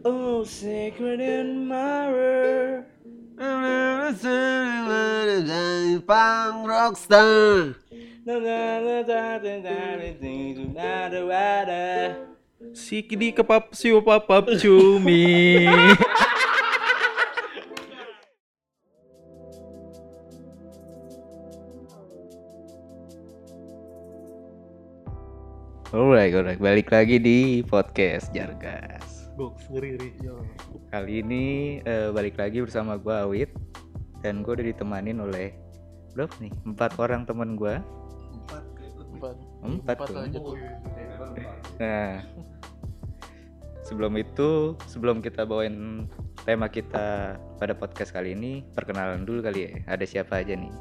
Oh, sacred admirer. Pang rockstar. Sikidi kepap siu papap cumi. Alright, alright, balik lagi di podcast Jargas. Box ngeri ngeri. Kali ini eh, balik lagi bersama gua Awit dan gue udah ditemanin oleh berapa nih? Empat orang teman gua. Empat. Empat. Empat Empat tuh. aja tuh. Nah, sebelum itu, sebelum kita bawain tema kita pada podcast kali ini, perkenalan dulu kali ya. Ada siapa aja nih?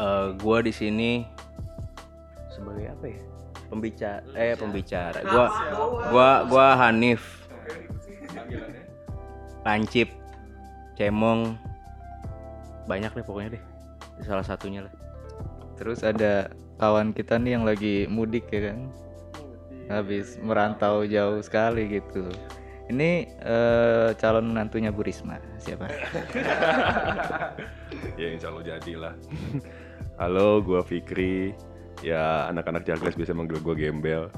Eh, gua di sini sebagai apa ya? Pembicara eh pembicara. Gua gua gua Hanif. Lancip. Cemong. Banyak deh pokoknya deh. Salah satunya lah. Terus ada kawan kita nih yang lagi mudik ya kan. Habis merantau jauh sekali gitu. Ini eh, calon menantunya Bu Risma. Siapa? ya insya Allah jadilah halo gua Fikri ya anak-anak Jargas biasa manggil gua gembel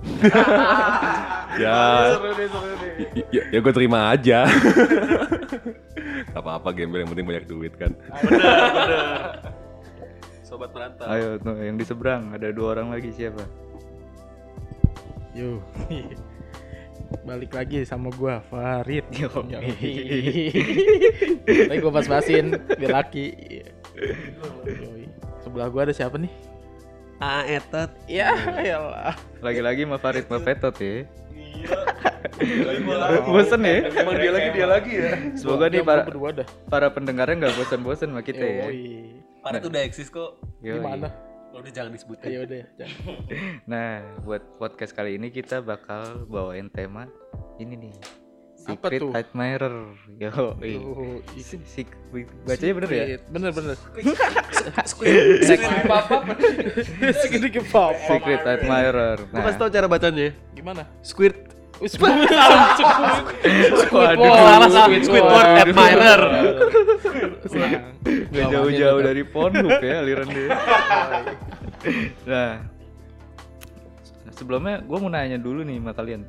ya ya, ya gue terima aja Gak apa-apa gembel yang penting banyak duit kan Sobat perantau. Ayo tuh yang di seberang ada dua orang lagi siapa? Yo. Balik lagi sama gua Farid. Yo. Tapi gua pas-pasin biar laki. Sebelah gua ada siapa nih? Ah etat. Ya, elah. Lagi-lagi sama Farid Mafetot ya. Bosen ya? Emang dia lagi dia lagi ya. Semoga nih para para pendengarnya nggak bosan-bosan sama kita ya. Yoi. Parit udah eksis kok. Gimana? Udah jangan disebutkan. Ayo deh, jangan. Nah, buat podcast kali ini kita bakal bawain tema ini nih. Apa Secret tuh? Admirer. Yo, Yoi. Si- si- bacanya bener ya? Secret. Bener bener. Squid papa. Segini ke pop. Secret Admirer. Gue Nah, kasih tau cara bacanya. Gimana? Squid. Squidward. Waduh, Squidward. Squidward admirer. Gak jauh-jauh dari Pornhub ya aliran dia. nah, sebelumnya gue mau nanya dulu nih sama kalian.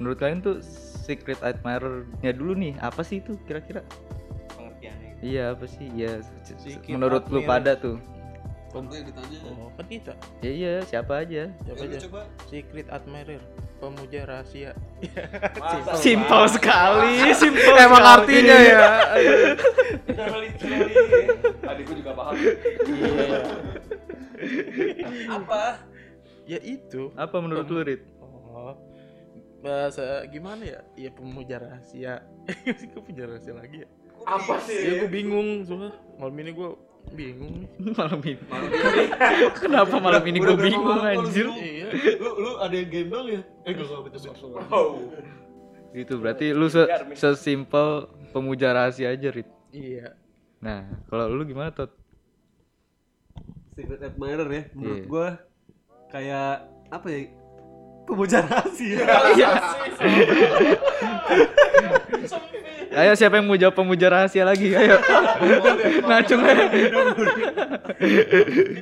Menurut kalian tuh secret admirer-nya dulu nih apa sih itu kira-kira? Pengertiannya. Iya apa sih? Iya, c- Secret menurut lu pada tuh. Yang ditanya. Oh, kan kita. Ya iya, siapa aja. Siapa Ya, aja? coba. Secret admirer, pemuja rahasia. Simpel sekali, simpel Emang artinya ya. adik gue juga paham Iya. Apa? Ya itu. Apa menurut lu, Rit? Oh. Bahasa gimana ya? Iya pemuja rahasia. Gue punya rahasia lagi ya. Apa Ya gue bingung soalnya malam ini gue bingung nih. malam ini. Kenapa malam ini gue bingung anjir? Iya. Lu lu ada yang gendong ya? Eh gak gak betul Itu berarti lu se sesimpel pemuja rahasia aja, Rit. Iya. Nah, kalau lu gimana, Tot? Secret admirer ya. Menurut Iya. gua kayak apa ya? Pemuja rahasia. Ayo siapa yang mau jawab pemuja rahasia lagi? Ayo. Ngacung aja.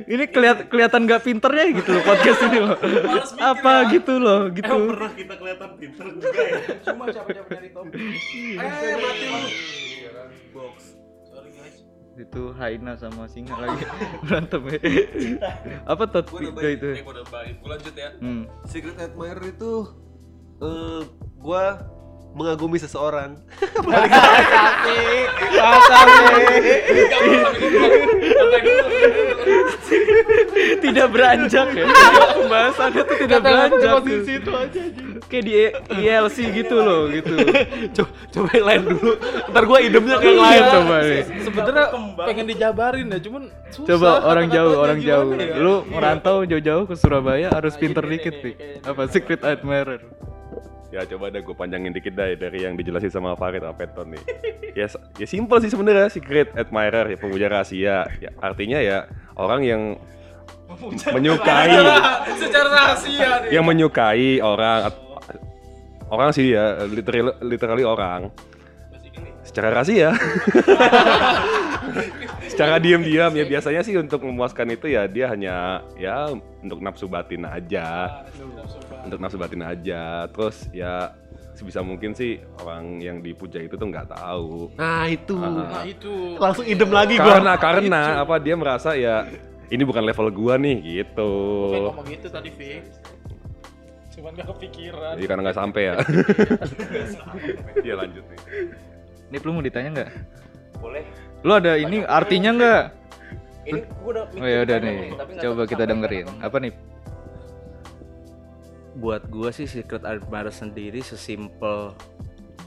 ini keliat kelihatan gak pinternya gitu loh podcast ini loh. Apa gitu loh, gitu. pernah kita kelihatan pinter juga ya. Cuma siapa-siapa dari topik. Eh mati lu. Box. Itu Haina sama Singa lagi berantem ya. Apa Tot? Tiga itu. Gua nambahin. Gua lanjut ya. Hmm. Secret admirer itu eh gua mengagumi seseorang. tidak beranjak ya. Pembahasannya tuh tidak beranjak. tuh. situ aja. Kayak di ILC gitu loh, gitu. coba, coba yang lain dulu. Ntar gua idemnya ke yang lain. Iya, coba nih. Sebenarnya pengen dijabarin ya, cuman susah. Coba orang jauh, orang jauh. ya? Lu merantau jauh-jauh ke Surabaya harus pinter dikit nih, Apa secret admirer? Ya coba deh gue panjangin dikit dah dari yang dijelasin sama Farid Apeton nih ya ya simple sih sebenarnya secret admirer ya pemuja rahasia ya artinya ya orang yang menyukai Secara rahasia nih. yang menyukai orang orang sih ya, literally, literally orang. Secara rahasia. Secara diam-diam ya biasanya sih untuk memuaskan itu ya dia hanya ya untuk nafsu batin aja. Untuk nafsu batin aja. Terus ya sebisa mungkin sih orang yang dipuja itu tuh nggak tahu. Nah itu. Nah itu. Langsung idem lagi gua. Karena karena apa dia merasa ya ini bukan level gua nih gitu. Kayak ngomong gitu tadi fix. Cuman gak kepikiran. Jadi karena nggak sampai ya. Iya lanjut nih. Nih lu mau ditanya nggak? Boleh. Lu ada ini artinya nggak? Ini gua udah Oh ya udah nih, coba kita dengerin. Apa nih? Buat gua sih secret admirer sendiri sesimpel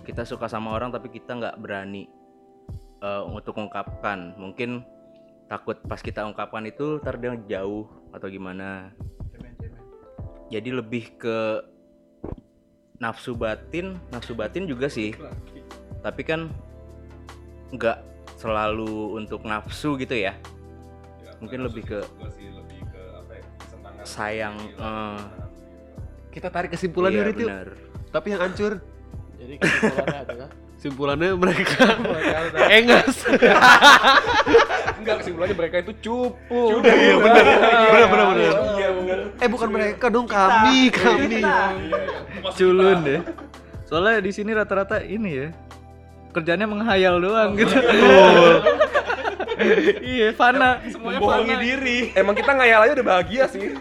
kita suka sama orang tapi kita nggak berani eh, untuk ungkapkan. Mungkin takut pas kita ungkapkan itu ntar dia jauh atau gimana. Jadi lebih ke nafsu batin nafsu batin juga sih. Tapi kan nggak selalu untuk nafsu gitu ya. Mungkin lebih ke sayang eh, Kita tarik kesimpulannya iya, bener. Tapi yang hancur Jadi kesimpulannya adalah simpulannya mereka engas. Enggak kesimpulannya mereka itu cupu. Iya benar. Benar benar benar. Iya benar. Eh bukan mereka dong, kami, kami. Culun deh. Soalnya di sini rata-rata ini ya. Kerjanya menghayal doang gitu. iya, fana. Semuanya Membohongi diri. Emang kita ngayal aja udah bahagia sih.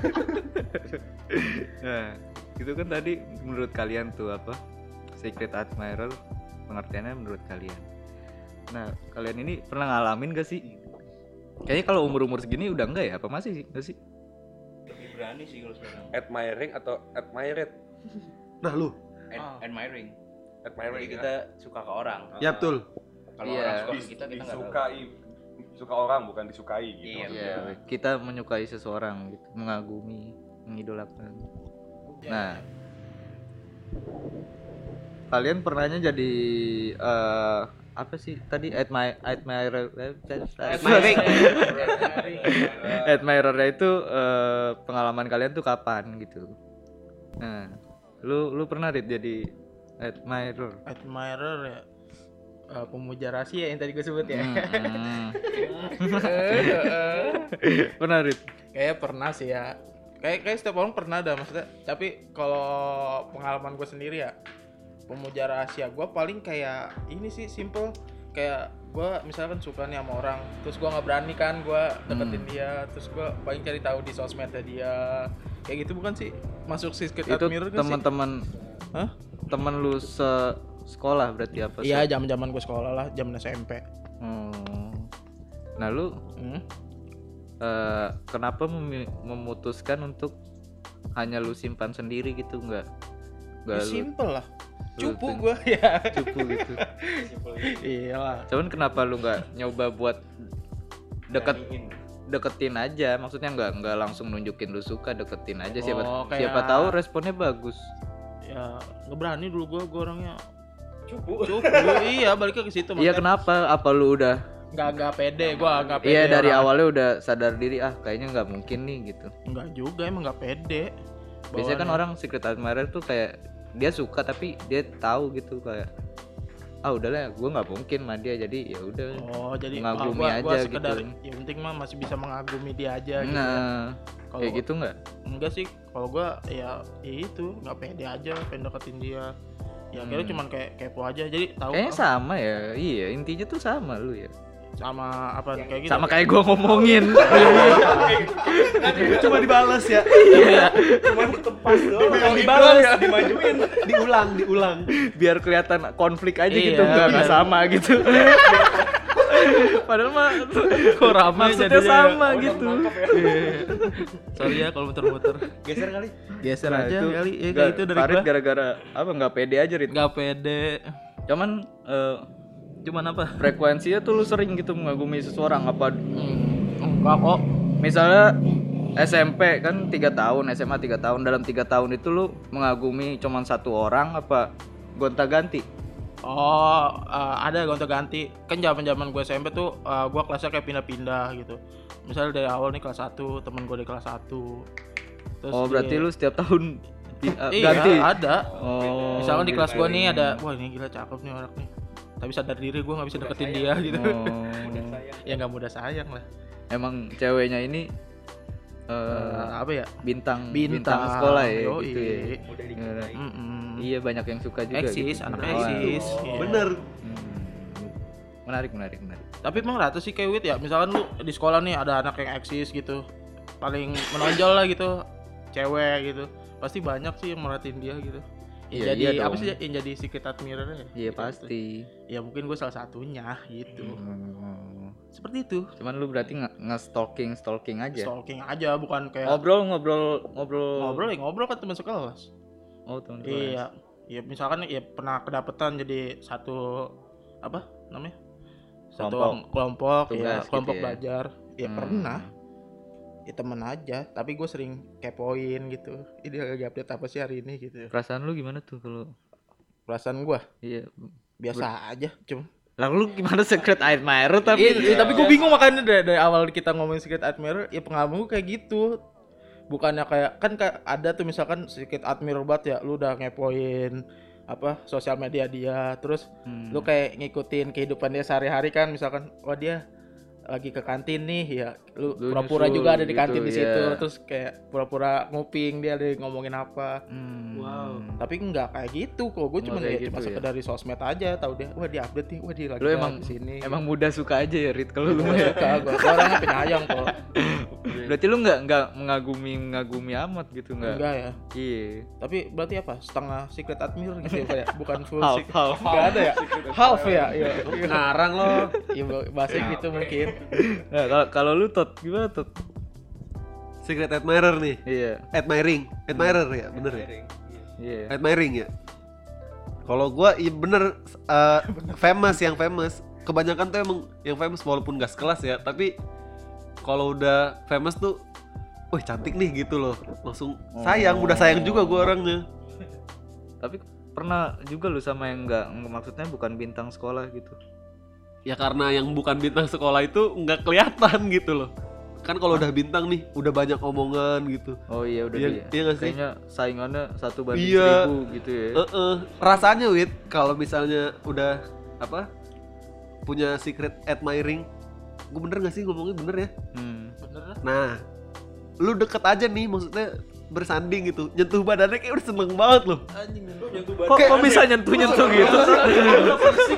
Nah, itu kan tadi menurut kalian tuh apa? Secret admirer pengertiannya menurut kalian. Nah, kalian ini pernah ngalamin gak sih? Kayaknya kalau umur-umur segini udah enggak ya? Apa masih sih? Enggak sih? lebih berani sih kalau sekarang Admiring atau admired? Nah, lu. Ad- admiring Admiring. jadi kita suka ke orang Ya betul. kalau Iya. orang suka kita kita disukai suka orang bukan disukai gitu. Iya. Iya, kita menyukai seseorang gitu, mengagumi, mengidolakan. Nah, kalian pernahnya jadi eh, apa sih tadi admi- admirer Admiring. admirernya itu eh, pengalaman kalian tuh kapan gitu nah lu lu pernah Rit, jadi admirer admirer ya eh, pemuja rahasia yang tadi gue sebut ya. Hmm. pernah Rit Kayaknya pernah sih ya. Kayak kayak setiap orang pernah ada maksudnya. Tapi kalau pengalaman gue sendiri ya pemuja rahasia gue paling kayak ini sih simple kayak gue misalkan suka nih sama orang terus gue nggak berani kan gue deketin Hmm. dia terus gue paling cari tahu di sosmednya dia kayak gitu bukan sih masuk secret itu admirer kan sih teman-teman Hah? teman lu se sekolah berarti apa iya Se- zaman zaman gue sekolah lah zaman SMP Hmm. nah lu hmm? Eh, kenapa memi- memutuskan untuk hanya lu simpan sendiri gitu nggak? Nggak Ya, lu simple lah. cupu gue ya. cupu gitu. Iyalah. Cuman kenapa lu nggak nyoba buat deket deketin aja? Maksudnya nggak nggak langsung nunjukin lu suka deketin aja. Siapa Oh, kayak- siapa tahu responnya bagus. Ya nggak berani dulu gue gue orangnya. Cupu. Cupu iya baliknya ke situ iya kenapa? Apa lu udah nggak nggak pede gue nggak pede iya dari orang. awalnya udah sadar diri ah kayaknya nggak mungkin nih gitu nggak juga emang nggak pede biasanya kan orang secret admirer tuh kayak dia suka tapi dia tahu gitu kayak ah udahlah gue nggak mungkin sama dia jadi ya udah oh jadi mengagumi gua, gua aja sekedar gitu. yang penting mah masih bisa mengagumi dia aja gitu ya. nah kalau kayak gitu nggak enggak sih kalau gue ya, ya itu nggak pede aja pengen deketin dia ya akhirnya Hmm. cuman kayak kepo aja jadi tahu kayaknya ah, sama ya iya intinya tuh sama lu ya sama apa kayak gitu. sama kayak gue ngomongin. Cuma dibalas ya. Yang dibalas ya dimajuin. Diulang, diulang. biar kelihatan konflik aja Iya, gitu nggak nggak biar- sama gitu. Padahal mah kok ramai maksudnya jadinya. sama gitu. sorry ya kalau muter-muter. Geser kali. geser Nah, aja itu kali. Ya kayak itu dari Farid gara-gara apa? Nggak pede aja Rit. Nggak pede. Cuman eh, cuman apa frekuensinya tuh lu sering gitu mengagumi seseorang apa hmm, enggak kok misalnya SMP kan tiga tahun SMA tiga tahun dalam tiga tahun itu lu mengagumi cuman satu orang apa gonta ganti Oh, eh, ada gonta ganti. Kan zaman-zaman gue SMP tuh eh, gue kelasnya kayak pindah-pindah gitu. Misalnya dari awal nih kelas 1, temen gue di kelas 1. Terus oh di- berarti lu setiap tahun Di- eh, Iya, ganti. ada. Oh. Misalkan di kelas gua nih gitu. ada, wah ini gila cakep nih orang nih. Tapi sadar diri gua nggak bisa deketin dia gitu. Oh. ya nggak mudah sayang lah. Emang ceweknya ini eh Eh, apa ya? bintang, Bintang, sekolah ya yoi. gitu ya. Iya. Mm-mm. Iya banyak yang suka juga Eksis, gitu. anak Oh, eksis. aduh. Iya. Bener. Hmm. Menarik, menarik, menarik. Tapi emang rata sih kayak Wit ya. Misalkan lu di sekolah nih ada anak yang eksis gitu. Paling menonjol lah gitu. Cewek gitu. Pasti banyak sih yang merhatiin dia gitu. Iya, jadi iya apa sih yang jadi secret admirer ya? Iya pasti. Ya mungkin gue salah satunya gitu. Hmm. Seperti itu. Cuman lu berarti nge- nge-stalking, stalking aja. Stalking aja bukan kayak Ngobrol, ngobrol, ngobrol. ngobrol ya ngobrol kan teman sekelas. Oh, teman Iya. Ya misalkan ya pernah kedapetan jadi satu apa namanya? Satu Kelompok. kelompok, ya, gitu kelompok ya. belajar. Ya Hmm. pernah. Ya temen aja, tapi gue sering kepoin gitu. Ini lagi update apa sih hari ini gitu. Perasaan lu gimana tuh kalau Perasaan gue iya. biasa aja, cuma. Lalu lu gimana secret admirer tapi Iya, iya, tapi gue bingung makanya dari, dari awal kita ngomongin secret admirer, ya pengalaman gue kayak gitu. Bukannya kayak kan kayak ada tuh misalkan secret admirer banget ya, lu udah ngepoin apa sosial media dia, terus Hmm. lu kayak ngikutin kehidupan dia sehari-hari kan misalkan wah dia lagi ke kantin nih ya lu pura-pura juga ada di gitu, kantin di situ iya. terus kayak pura-pura nguping dia ada ngomongin apa Hmm. Wow. tapi enggak kayak gitu kok gue cuma Nggak kayak ya cuma gitu ya? sekedar dari sosmed aja tahu dia wah dia update nih wah dia lagi Lu emang di sini emang mudah suka aja ya Rit kalau lu ya. suka gue Gua orangnya penyayang kok Berarti lu nggak nggak mengagumi mengagumi amat gitu nggak? enggak ya Iya. tapi berarti apa setengah secret admirer gitu ya ya bukan full Half, secret half. enggak ada ya half ya iya Ngarang lo. iya bahasa gitu mungkin Nah, kalau kalau lu tot gimana tot? Secret admirer nih. Iya. Admiring, admirer ya, bener ya. Iya. Admiring ya. Kalau gua iya bener eh, famous yang famous. Kebanyakan tuh emang yang famous walaupun gak sekelas ya, tapi kalau udah famous tuh Wih cantik nih gitu loh Langsung sayang, udah sayang juga gua orangnya Tapi pernah juga lu sama yang nggak- maksudnya bukan bintang sekolah gitu. Ya karena yang bukan bintang sekolah itu nggak kelihatan gitu loh Kan kalau udah bintang nih, udah banyak omongan gitu Oh iya udah Iya- dia. iya nggak sih? Kayaknya saingannya satu banding Iya. seribu gitu ya. Eh, eh, rasanya wit kalau misalnya udah apa punya secret admiring gue bener gak sih ngomongnya bener ya Hmm. bener lah nah lu deket aja nih maksudnya bersanding gitu. Nyentuh badannya kayak udah seneng banget loh. Kok, kok bisa nyentuh nyentuh gitu?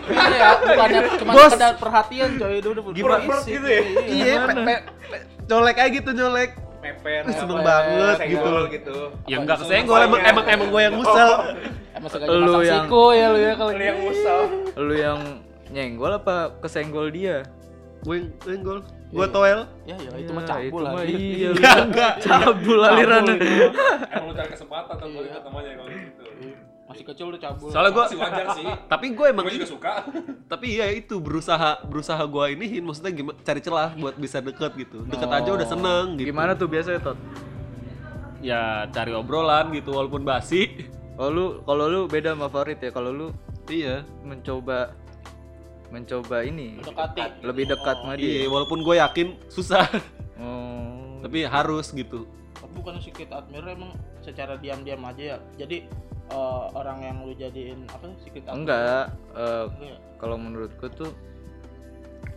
Iya ya, bukannya cuma Bos. sekedar perhatian coy, itu udah Gimana? berisik. gitu ya? Iya. Colek aja gitu nyolek. Meper, seneng apa, banget gitu loh. gitu. ya enggak kesenggol. emang emang emang gue yang musel Emang sengaja Lu yang- siku ya lu ya kalau yang musal. lu yang nyenggol apa kesenggol dia? gue yang senggol gue toel Ya ya itu Ya, mah cabul itu lagi. Iya, lu Ya, enggak. cabul alirannya. Emang lu cari kesempatan atau gue ikut namanya kalau gitu. Masih kecil udah cabul. soalnya gue Masih wajar sih. tapi gue emang Gue juga suka. tapi ya itu berusaha berusaha gue iniin maksudnya gimana cari celah buat bisa deket gitu deket aja udah seneng gitu Gimana tuh biasanya tot? ya cari obrolan gitu walaupun basi Kalau lu kalau lu beda sama Farid ya. Kalau lu iya mencoba mencoba ini Mendekati. lebih dekat sama iya dia. walaupun gue yakin susah Oh. tapi harus gitu Tapi bukan secret admirer emang secara diam-diam aja ya. Jadi eh, orang yang lu jadiin apa sih secret admirer? enggak eh, Enggak ya? kalau menurutku tuh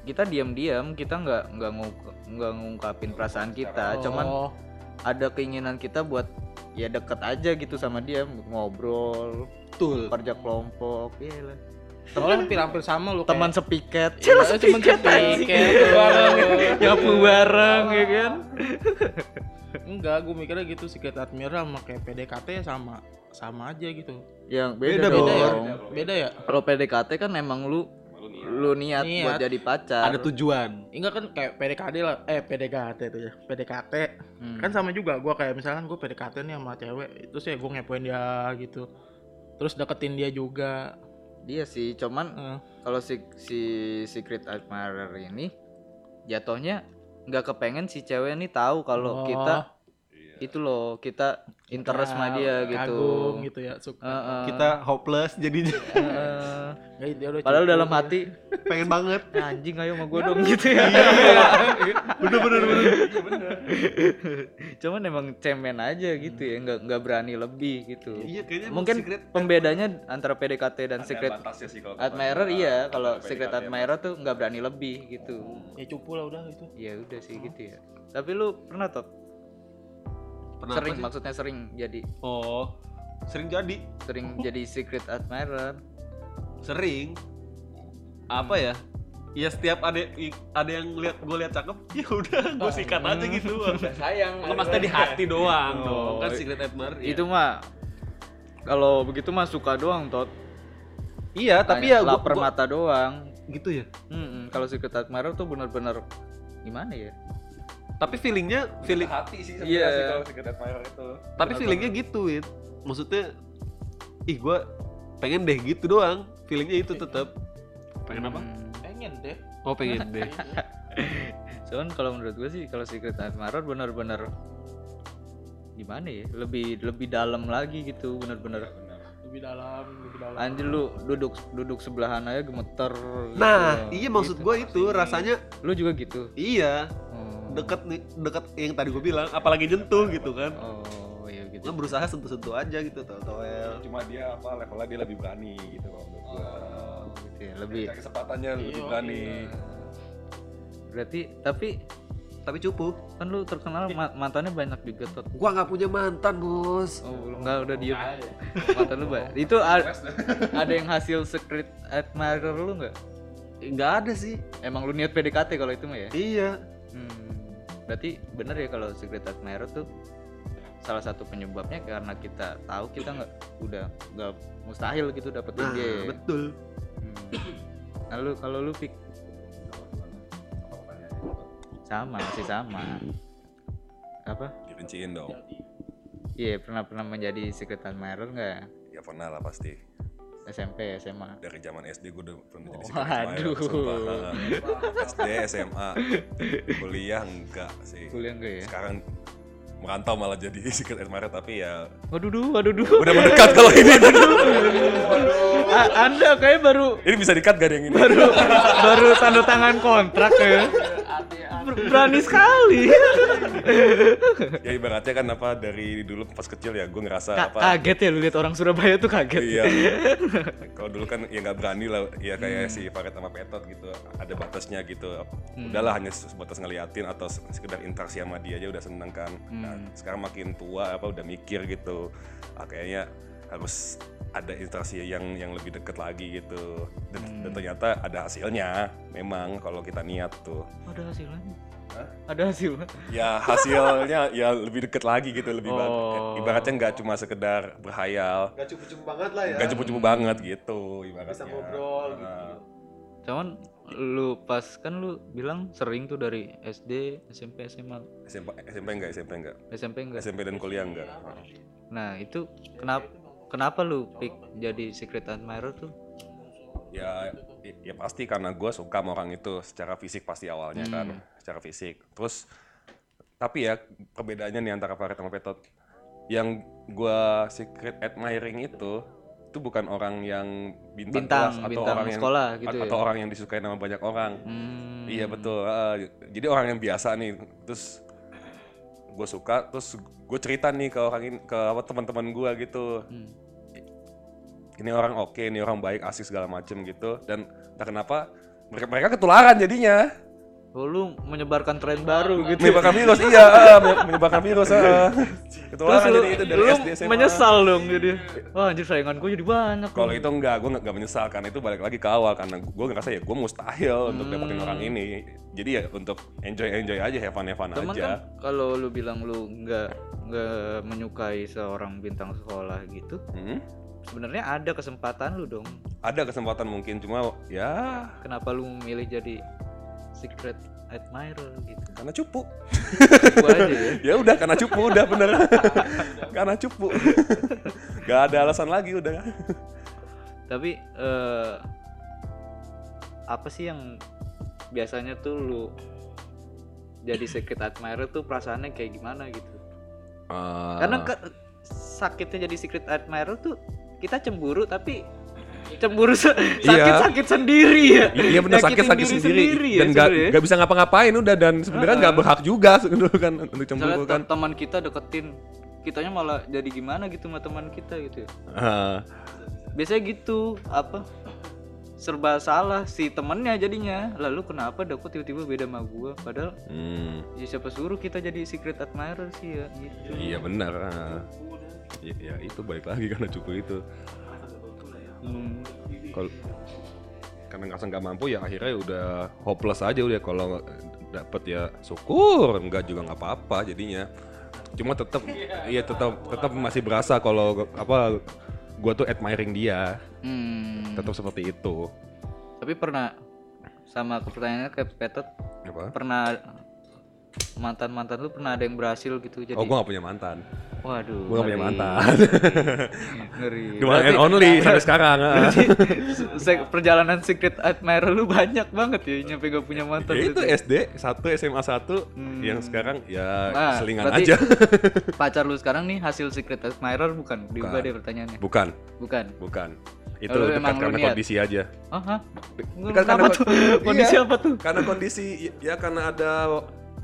kita diam-diam kita nggak nggak ngungk- nggak ngungkapin perasaan kita cuman Oh, ada keinginan kita buat ya deket aja gitu sama dia ngobrol betul kerja kelompok iya lah soalnya hampir-hampir sama lu teman kayak- sepiket Iya, cuman sepiket bareng. nyapu bareng ya kan Enggak, gue mikirnya gitu secret admirer sama kayak PDKT ya sama sama aja gitu. yang Beda beda, Beda ya? dong Beda ya? kalau PDKT kan emang lu lu niat, Niat. buat jadi pacar ada tujuan Enggak kan kayak PDKT lah, eh PDKT itu ya. PDKT Hmm. kan sama juga gua kayak misalkan gue PDKT nih sama cewek, itu sih gue ngepoin dia gitu. Terus deketin dia juga. Dia sih cuman Eh, kalau si si secret admirer ini jatuhnya nggak kepengen si cewek ini tahu kalau Oh. kita itu loh kita interest sama dia gitu. Kagum gitu ya, suka. Heeh. Kita hopeless jadinya dia udah Padahal dalam ya. hati pengen banget. "Ya, anjing ayo sama gue dong gitu ya. Bener bener bener. Cuman emang cemen aja gitu ya, nggak nggak berani lebih gitu. Iya Mungkin secret pembedanya antara PDKT dan secret sih kalau admirer iya, kata kalau secret emang. admirer tuh nggak berani lebih gitu. Ya cupu lah udah itu. Ya udah sih gitu ya. Tapi lu pernah top Pernah sering sih? maksudnya sering jadi Oh, sering jadi. sering jadi secret admirer. Sering. Apa ya? Ya setiap ada ada yang lihat gue lihat cakep, ya udah gue sikat aja gitu. Sayang. Kalau maksudnya di hati doang Oh, dong, kan secret admirer. ya. Itu mah kalau begitu mah suka doang tot. Iya, tapi Kayak ya gua, lapar gua- mata doang. gitu ya. Mm-mm, kalau secret admirer tuh bener-bener gimana ya? Tapi feelingnya feeling hati sih Iya. sebenarnya sih kalau secret admirer itu. tapi feelingnya gitu, Wit. Maksudnya ih gue pengen deh gitu doang. Feelingnya itu tetap. Pengen apa? Hmm. Pengen deh. Oh, pengen deh. Cuman kalau menurut gue sih kalau secret admirer bener-bener gimana ya? Lebih lebih dalam lagi gitu bener-bener. Lebih dalam, lebih dalam. Anjir lu duduk duduk sebelahan aja gemeter. gitu. Nah, iya maksud Gitu. gue itu rasanya Lu juga gitu. iya Oh. Deket nih deket yang tadi gue bilang apalagi nyentuh gitu kan Oh, iya gitu. gue berusaha sentuh-sentuh aja gitu toel Cuma dia apa levelnya dia lebih berani gitu kalau menurut gua. Oh, gitu ya. Lebih Cari kesempatannya lebih Iya, berani. berarti tapi tapi cupu kan lu terkenal ma- mantannya banyak juga tot. gua nggak punya mantan bos Oh, lu enggak udah diem. Mantan lu banyak. Itu a- ada yang hasil secret admirer lu nggak? nggak ada sih Emang lu niat PDKT kalau itu mah ya? iya Hmm, berarti bener ya kalau secret admirer tuh salah satu penyebabnya karena kita tahu kita nggak udah nggak mustahil gitu dapetin nah dia. betul Hmm. Nah, lu kalau lu pik sama masih sama. Apa? Dirinciin dong. Iya pernah pernah menjadi secret admirer nggak? Ya pernah lah pasti. SMP SMA. Dari zaman SD gue udah pernah jadi Oh, secret admirer, aduh. sumpah. SD, SMA, kuliah enggak sih. Kuliah enggak ya? Sekarang merantau malah jadi secret admirer tapi ya Waduh, duh, waduh, duh. udah mendekat kalau ini. A- Anda kayak baru ini bisa dikat gak ada yang ini? baru baru tanda tangan kontrak ya. Ber- Berani sekali. ya ibaratnya kan apa dari dulu pas kecil ya gue ngerasa Ka- apa kaget ya lu lihat orang Surabaya tuh kaget. iya. Kalau dulu kan ya nggak berani lah ya kayak si Faret sama Petot gitu ada batasnya gitu. Udahlah hanya sebatas ngeliatin atau se- sekedar interaksi sama dia aja udah seneng kan. Nah, sekarang makin tua apa udah mikir gitu. Ah, kayaknya harus ada interaksi yang yang lebih deket lagi gitu. Dan, dan ternyata ada hasilnya memang kalau kita niat tuh. Ada hasilnya. Ada hasilnya. ya hasilnya ya lebih deket lagi gitu lebih Oh. ibaratnya nggak cuma sekedar berhayal. Nggak cupu-cupu banget lah ya. Nggak cupu-cupu banget gitu ibaratnya. Bisa ngobrol gitu. Cuman lu pas kan lu bilang sering tuh dari SD, SMP, SMA, SMP SMP enggak SMP enggak SMP enggak. SMP dan kuliah enggak Nah, itu kenapa kenapa lu pick jadi secret admirer tuh? ya ya pasti karena gue suka sama orang itu secara fisik pasti awalnya kan secara fisik terus tapi ya perbedaannya nih antara Farid sama Petot yang gue secret admiring itu itu bukan orang yang bintang, Bintang, kelas atau bintang orang yang sekolah gitu atau ya? orang yang disukai sama banyak orang Hmm. Iya betul. eh, jadi orang yang biasa nih, terus gue suka, terus gue cerita nih ke orang ini, ke apa teman-teman gue gitu. Hmm. Ini orang oke, ini orang baik, asik segala macem gitu. Dan entah kenapa mereka, mereka ketularan jadinya. Oh, lu menyebarkan tren baru gitu. Menyebarkan virus, iya, eh, menyebarkan virus. eh. Terus Ketularan lu, jadi itu dari lu SD SMA. menyesal dong jadi. Wah, anjir saingan gue jadi banyak. Kalau itu enggak, gue nggak menyesal karena itu balik lagi ke awal karena gue ngerasa ya gue mustahil untuk dapetin Hmm. orang ini. Jadi ya untuk enjoy enjoy aja, have fun have fun Cuman aja. kan kalau lu bilang lu nggak nggak menyukai seorang bintang sekolah gitu, Hmm? sebenarnya ada kesempatan lu dong. Ada kesempatan mungkin cuma ya Kenapa lu memilih jadi secret admirer gitu? karena cupu. Aja ya. ya udah karena cupu udah bener. karena cupu. Gak ada alasan lagi udah. Tapi eh, apa sih yang biasanya tuh lu jadi secret admirer tuh perasaannya kayak gimana gitu? Eh, Karena ke- sakitnya jadi secret admirer tuh kita cemburu tapi cemburu se- sakit-sakit sendiri ya. Iya benar sakit sakit Nyakitin sendiri, diri dan ya nggak sebenarnya. nggak bisa ngapa-ngapain udah dan sebenarnya nggak berhak juga sebenarnya kan untuk cemburu Misalnya kan. te- teman kita deketin kitanya malah jadi gimana gitu sama teman kita gitu ya. Ah, Biasanya gitu apa serba salah si temennya jadinya lalu kenapa dapet tiba-tiba beda sama gua padahal hmm, ya siapa suruh kita jadi secret admirer sih ya gitu iya benar. Ya, ya itu balik lagi karena cupu itu. Hmm. Kalau karena ngerasa nggak mampu ya akhirnya udah hopeless aja udah. Kalau nggak dapet ya syukur. Nggak juga nggak apa-apa jadinya. Cuma tetap iya. tetap tetap masih berasa kalau apa gua tuh admiring dia. Hmm. tetap seperti itu. Tapi pernah sama ke pertanyaannya kayak Petot apa? pernah mantan mantan lu pernah ada yang berhasil gitu jadi oh gua nggak punya mantan waduh gua nggak punya mantan. Ngeri. The one and only sampai sekarang. Se- perjalanan secret admirer lu banyak banget ya nyampe gak punya mantan ya itu. SD satu SMA satu Hmm. yang sekarang ya Nah, selingan berarti aja. pacar lu sekarang nih hasil secret admirer bukan? Diubah Bukan. deh pertanyaannya. Bukan. Bukan. Bukan. Itu Lalu dekat lu karena niat? kondisi aja. Oh hah? Dekat Kenapa karena tuh? Iya. kondisi apa tuh? Karena kondisi ya karena ada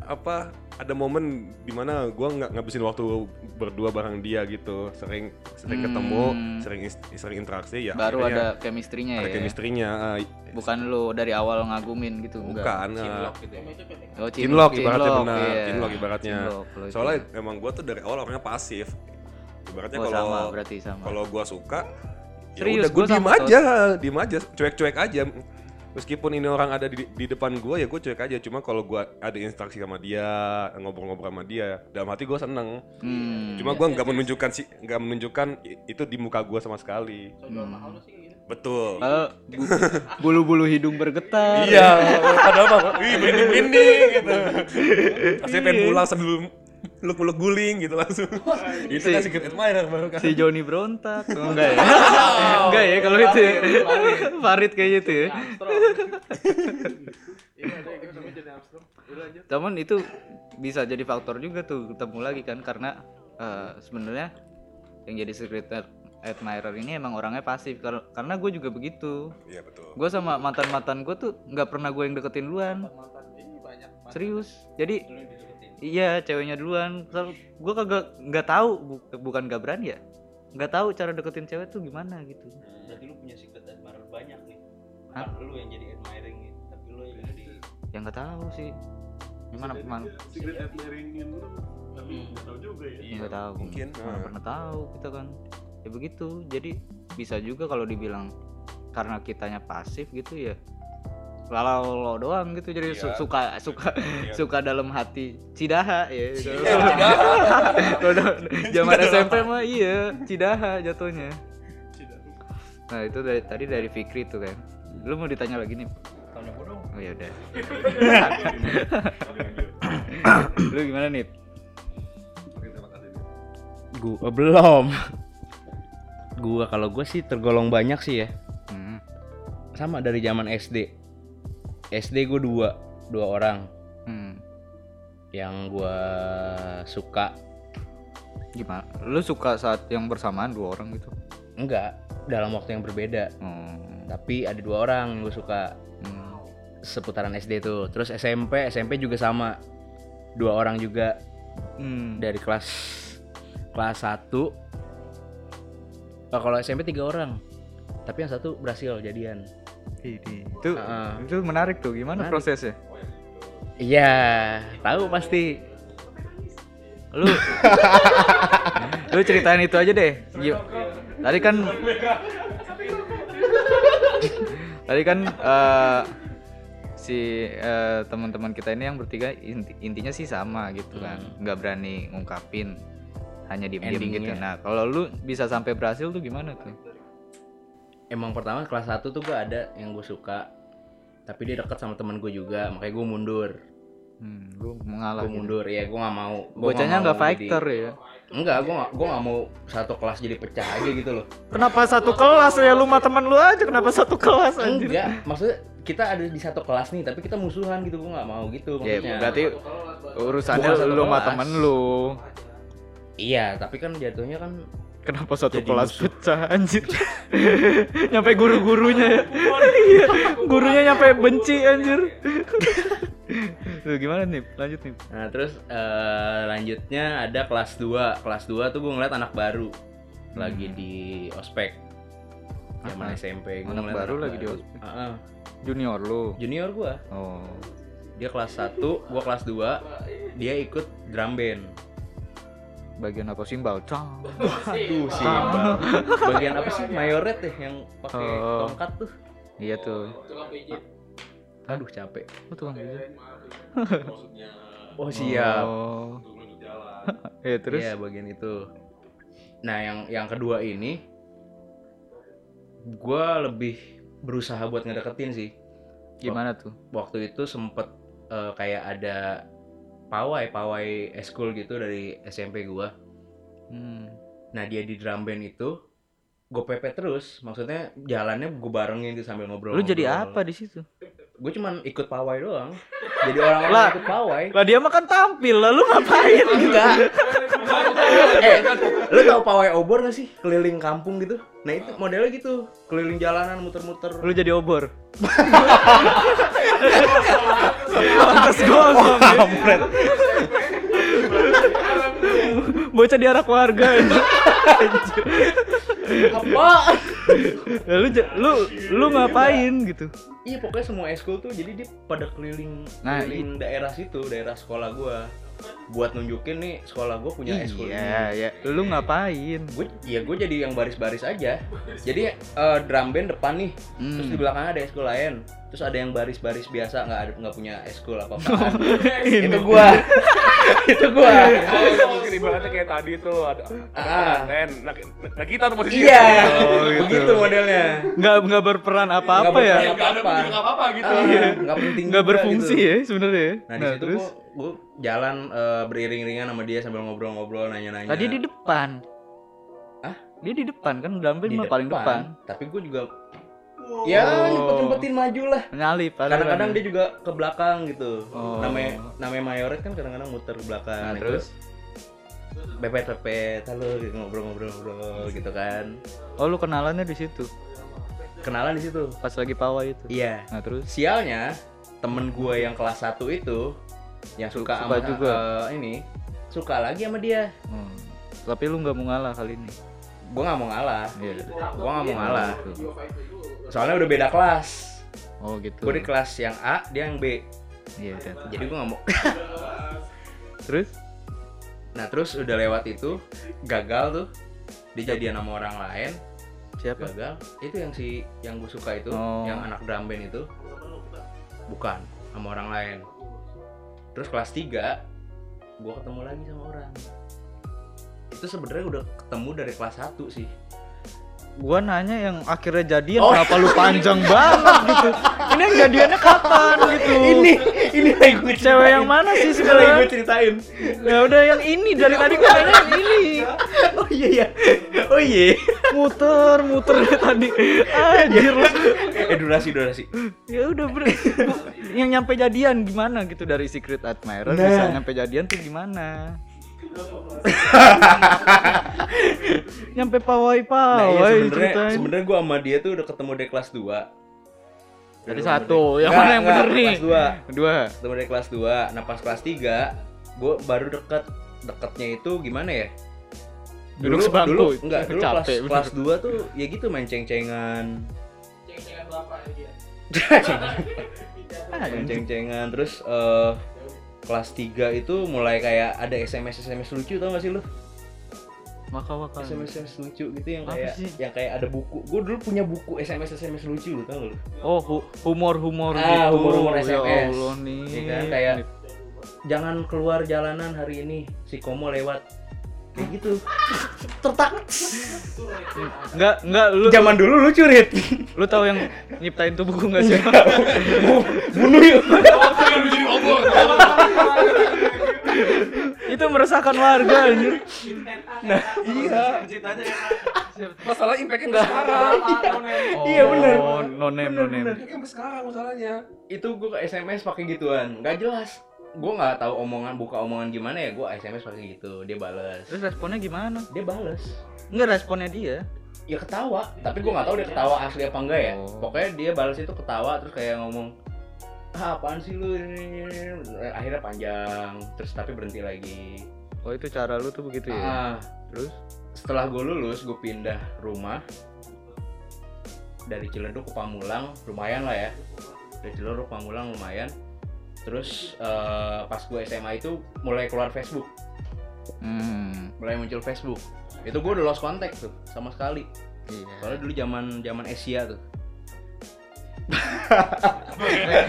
apa ada momen di mana gua nggak ngabisin waktu berdua bareng dia gitu sering sering Hmm. ketemu sering is- sering interaksi ya baru ada chemistry-nya ada ya chemistry-nya ah, bukan lu dari awal ngagumin gitu enggak bukan ah, oh, Cinlok ibaratnya cinlok, benar, iya. cinlok ibaratnya. Cinlok. Soalnya emang gua tuh dari awal orangnya pasif. Ibaratnya Oh, kalau kalau gua suka ya Serius, udah gua gua diem aja, diem aja, cuek-cuek aja. Meskipun ini orang ada di, di depan gua ya gua cuek aja. Cuma kalau gua ada interaksi sama dia, ngobrol-ngobrol sama dia, dalam hati gua seneng. Hmm. Cuma gua nggak menunjukkan sih, nggak menunjukkan itu di muka gua sama sekali. Betul. Eh, bu- bulu-bulu hidung bergetar. Iya, padahal mah, wih merinding-merinding gitu. Pasti pengen pulang sambil meluk-meluk guling gitu langsung. itu kan secret admirer baru kan. Si Joni berontak. Oh, enggak ya? enggak ya kalau itu ya. Farid kayak gitu ya. Cuman itu bisa jadi faktor juga tuh ketemu lagi kan karena eh, sebenarnya yang jadi secret ad- admirer ini emang orangnya pasif Kar- karena gue juga begitu Iya betul. gue sama mantan mantan gue tuh nggak pernah gue yang deketin duluan serius jadi iya ceweknya duluan. Gue kagak nggak tahu bu- bukan gak berani ya? Nggak tahu cara deketin cewek tuh gimana gitu. Berarti lu punya secret admirer banyak nih. Hah? Lu yang jadi admiring nih, tapi lu yang jadi yang nggak tahu sih. Gimana man? secret admiringin lu tapi nggak tahu juga ya. Nggak tahu. Mungkin. mana Ah. pernah tahu kita kan. Ya begitu. Jadi bisa juga kalau dibilang karena kitanya pasif gitu ya lalau lo doang gitu jadi su- Iya. suka suka suka dalam hati cidaha ya gitu. Iya, zaman SMP mah iya cidaha jatuhnya nah itu dari tadi dari Fikri tuh kan lu mau ditanya lagi nih tanya gua dong. oh ya udah lu gimana nih Gua belum. gua kalau gua sih tergolong banyak sih ya. hmm. Sama dari zaman SD. SD gua dua, dua orang hmm. yang gua suka. gimana lu suka saat yang bersamaan dua orang gitu Enggak, dalam waktu yang berbeda. hmm. Tapi ada dua orang yang gua suka Hmm. seputaran SD tuh. Terus SMP, SMP juga sama. Dua orang juga Hmm. dari kelas kelas 1 oh, kalau SMP tiga orang tapi yang satu berhasil jadian. Itu Heeh. itu menarik tuh gimana Menarik. prosesnya? Iya tahu pasti. Lu lu ceritain itu aja deh. Gi- tadi kan tadi kan eh, si eh, teman-teman kita ini yang bertiga inti- intinya sih sama gitu kan. Nggak berani ngungkapin hanya diem-diem gitu. Nah kalau lu bisa sampai berhasil tuh gimana tuh emang pertama kelas 1 tuh gue ada yang gue suka. Tapi dia deket sama temen gue juga makanya gue mundur. Hmm, lu mengalah gue gitu. mundur ya gue nggak mau. Bocahnya nggak jadi- fighter ya? Enggak gue nggak gue nggak mau satu kelas jadi pecah aja gitu loh. Kenapa satu kelas ya? Lu sama teman lu aja kenapa satu kelas anjir? Enggak maksudnya kita ada di satu kelas nih tapi kita musuhan gitu gue nggak mau gitu Ya, maksudnya. berarti urusannya Bukan lu sama temen lu. Iya, tapi kan jatuhnya kan Kenapa satu Jadi kelas musuh. pecah anjir? nyampe guru-gurunya ya. Iya, gurunya nyampe benci anjir. Tuh gimana nih? Lanjut nih. Nah terus eh, lanjutnya ada kelas 2 Kelas 2 tuh gue ngeliat anak baru Lagi di ospek Zaman? SMP Anak ngeliat baru lagi di ospek? Heeh. Junior lu. Junior gua Oh. Dia kelas 1, gua kelas 2 Dia ikut drum band Bagian apa simbal? Cang. Aduh simbal Bagian apa sih? Mayoret ya yang pakai Oh. tongkat tuh Iya tuh. Aduh capek Oh, tukang pijit. Oh siap Oh. Iya terus. Iya bagian itu. Nah yang yang kedua ini, gue lebih berusaha buat ngedeketin sih. Gimana tuh? Waktu itu sempet eh, kayak ada pawai pawai eskul gitu dari SMP gua. Hmm. Nah dia di drum band itu, gue pepet terus. Maksudnya jalannya gue barengin gitu sambil ngobrol. Lu jadi apa di situ? Gue cuman ikut pawai doang. Jadi orang-orang ikut pawai. Lah dia mah kan tampil, lah lu ngapain? Enggak. Eh, lu tahu pawai obor gak sih? Keliling kampung gitu. Nah, itu modelnya gitu. Keliling jalanan muter-muter. Lu jadi obor. Pantes gosong. ya. Bocah diarak warga. Apa? Ya, lu ja- lu lu ngapain gitu? Iya, pokoknya semua eskul tuh jadi dia pada keliling Nah, keliling daerah situ, daerah sekolah gua. Buat nunjukin nih sekolah gua punya eskul Iya, ini. ya. Lu ngapain? Gue ya gue jadi yang baris-baris aja. Jadi eh, drum band depan nih, terus di Hmm. belakangnya ada eskul lain. Terus ada yang baris-baris biasa nggak ada nggak punya eskul apa-apaan. itu gua. itu gua. Oh, mungkin ibaratnya kayak tadi tuh ada Ah. kan. Nah, nah kita tuh posisinya. Iya. Oh, gitu. Begitu modelnya. Nggak nggak berperan apa-apa Nggak ya? berperan. Enggak ada Apa-apa. gitu. Ah, Iya. nggak penting Nggak berfungsi gitu. ya sebenarnya. ya? Nah, di situ gua, gua jalan eh, beriring-iringan sama dia sambil ngobrol-ngobrol nanya-nanya. Tadi di depan. Hah? Dia di depan kan dalam Di mah paling depan. Tapi gue juga ya Oh. nyempet-nyempetin maju lah. Nyalip. Kadang-kadang dia juga ke belakang gitu. Oh. Namanya namanya mayoret kan kadang-kadang muter ke belakang. Nah, Nah, terus? pepet-pepet, halo gitu ngobrol-ngobrol-ngobrol gitu kan. Oh lu kenalannya di situ Kenalan di situ. pas lagi pawai itu. Iya. Nah terus Sialnya temen gue yang kelas 1 itu yang suka, Suka sama juga. eh, ini suka lagi sama dia. Hmm. Tapi lu nggak mau ngalah kali ini. Gue nggak mau ngalah. Iya. Gue nggak mau ngalah. Gitu. Soalnya udah beda kelas. Oh gitu. Gue di kelas yang A, dia yang B. Iya tuh. Jadi gue nggak mau. Terus? Nah terus udah lewat itu gagal tuh dijadian sama orang lain Siapa? gagal itu yang si yang gue suka itu Oh. yang anak drum band itu bukan sama orang lain terus kelas 3 gue ketemu lagi sama orang. Itu sebenarnya udah ketemu dari kelas 1 sih Gua nanya yang akhirnya jadian Oh. kenapa lu panjang banget gitu. Ini yang jadiannya kapan gitu? ini ini lagi gue Cewek yang mana sih lagi gue sebenarnya? ceritain Ya udah yang ini dari tadi gua nanya yang ini. oh iya ya oh iya Muter, muter dari tadi. Anjir lu. eh durasi durasi Ya udah ber yang nyampe jadian gimana gitu dari Secret Admirer Nah. bisa nyampe jadian tuh gimana? nyampe pawai nah pawai iya sebenarnya ceritain. sebenarnya gue sama dia tuh udah ketemu dari kelas 2 Jadi satu, yang mana yang bener nih? Kelas 2 Kedua. ketemu dari kelas 2 nah pas kelas 3 gue baru deket. Deketnya itu gimana ya? Duduk sebangku. dulu enggak dulu kelas Capek, bener. kelas 2 tuh ya gitu main ceng-cengan. Main ceng-cengan terus eh kelas 3 itu mulai kayak ada SMS SMS lucu tau gak sih lu Waka waka. SMS SMS lucu gitu yang kayak sih? yang kayak ada buku gue dulu punya buku SMS SMS lucu lu tau gak lu Oh, hu- humor-humor Ah, gitu. humor-humur Ya SMS. Allah nih. Iya kan, kayak- jangan keluar jalanan hari ini si Komo lewat kayak gitu tertak Enggak, enggak lu zaman dulu lucu Rit lu tahu yang nyiptain tuh buku enggak sih? bunuh yuk Itu meresahkan warga anjir. Iya. Masalah impact-nya nggak sekarang. Iya. Oh, no name, no name. Impact-nya sampai sekarang masalahnya. itu gue ke SMS pakai gituan nggak jelas gue nggak tahu omongan buka omongan gimana ya gue sms pakai gitu dia bales Terus responnya gimana? dia bales Enggak responnya dia. ya ketawa tapi gue nggak tahu dia ketawa asli apa enggak ya Oh. pokoknya dia balas itu ketawa terus kayak ngomong ah apaan sih lu ini, ini, ini." akhirnya panjang terus tapi berhenti lagi Oh itu cara lu tuh begitu ya? ah Terus? setelah gue lulus gue pindah rumah dari Ciledug ke Pamulang lumayan lah ya dari Ciledug ke Pamulang lumayan terus eh, pas gue SMA itu mulai keluar Facebook Hmm. mulai muncul Facebook itu gue udah lost contact tuh sama sekali Iya. soalnya dulu zaman zaman Asia tuh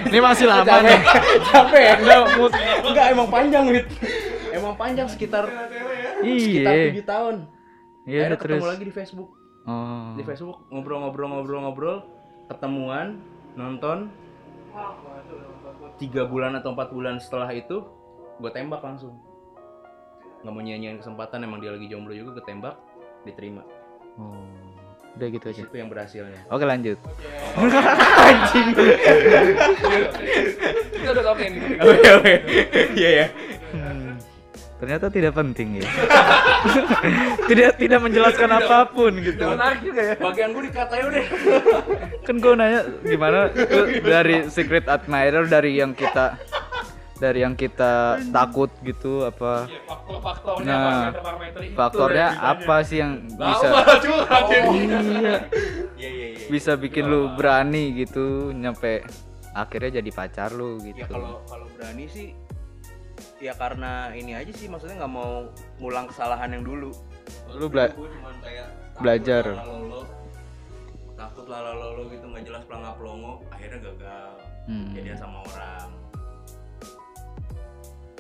Ini masih lama nih. capek enggak enggak emang panjang wit emang panjang sekitar sekitar Iya. tujuh tahun Iya akhirnya terus. ketemu lagi di Facebook Oh. di Facebook ngobrol-ngobrol-ngobrol-ngobrol ketemuan nonton tiga bulan atau empat bulan setelah itu gue tembak langsung nggak mau nyanyiin kesempatan emang dia lagi jomblo juga ketembak diterima Oh. Udah gitu aja. itu yang berhasilnya Oke lanjut. Kita udah tahu kayak ini. oke oke iya ya Hmm. Ternyata tidak penting ya. tidak tidak menjelaskan apa pun gitu. Menarik juga ya. bagian gue dikatain udah Kan gue nanya gimana dari secret admirer dari yang kita dari yang kita takut gitu apa Faktor-faktornya, Nah, parameter-parameter itu faktornya ditanya. apa sih yang bisa curhat ya. iya iya iya iya bisa bikin lu berani gitu nyampe akhirnya jadi pacar lu gitu. ya kalau kalau berani sih ya karena ini aja sih maksudnya nggak mau ngulang kesalahan yang dulu Lu bela- takut belajar. lalalolo, takut lalalolo gitu nggak jelas pelangga pelongo akhirnya gagal Hmm. jadian sama orang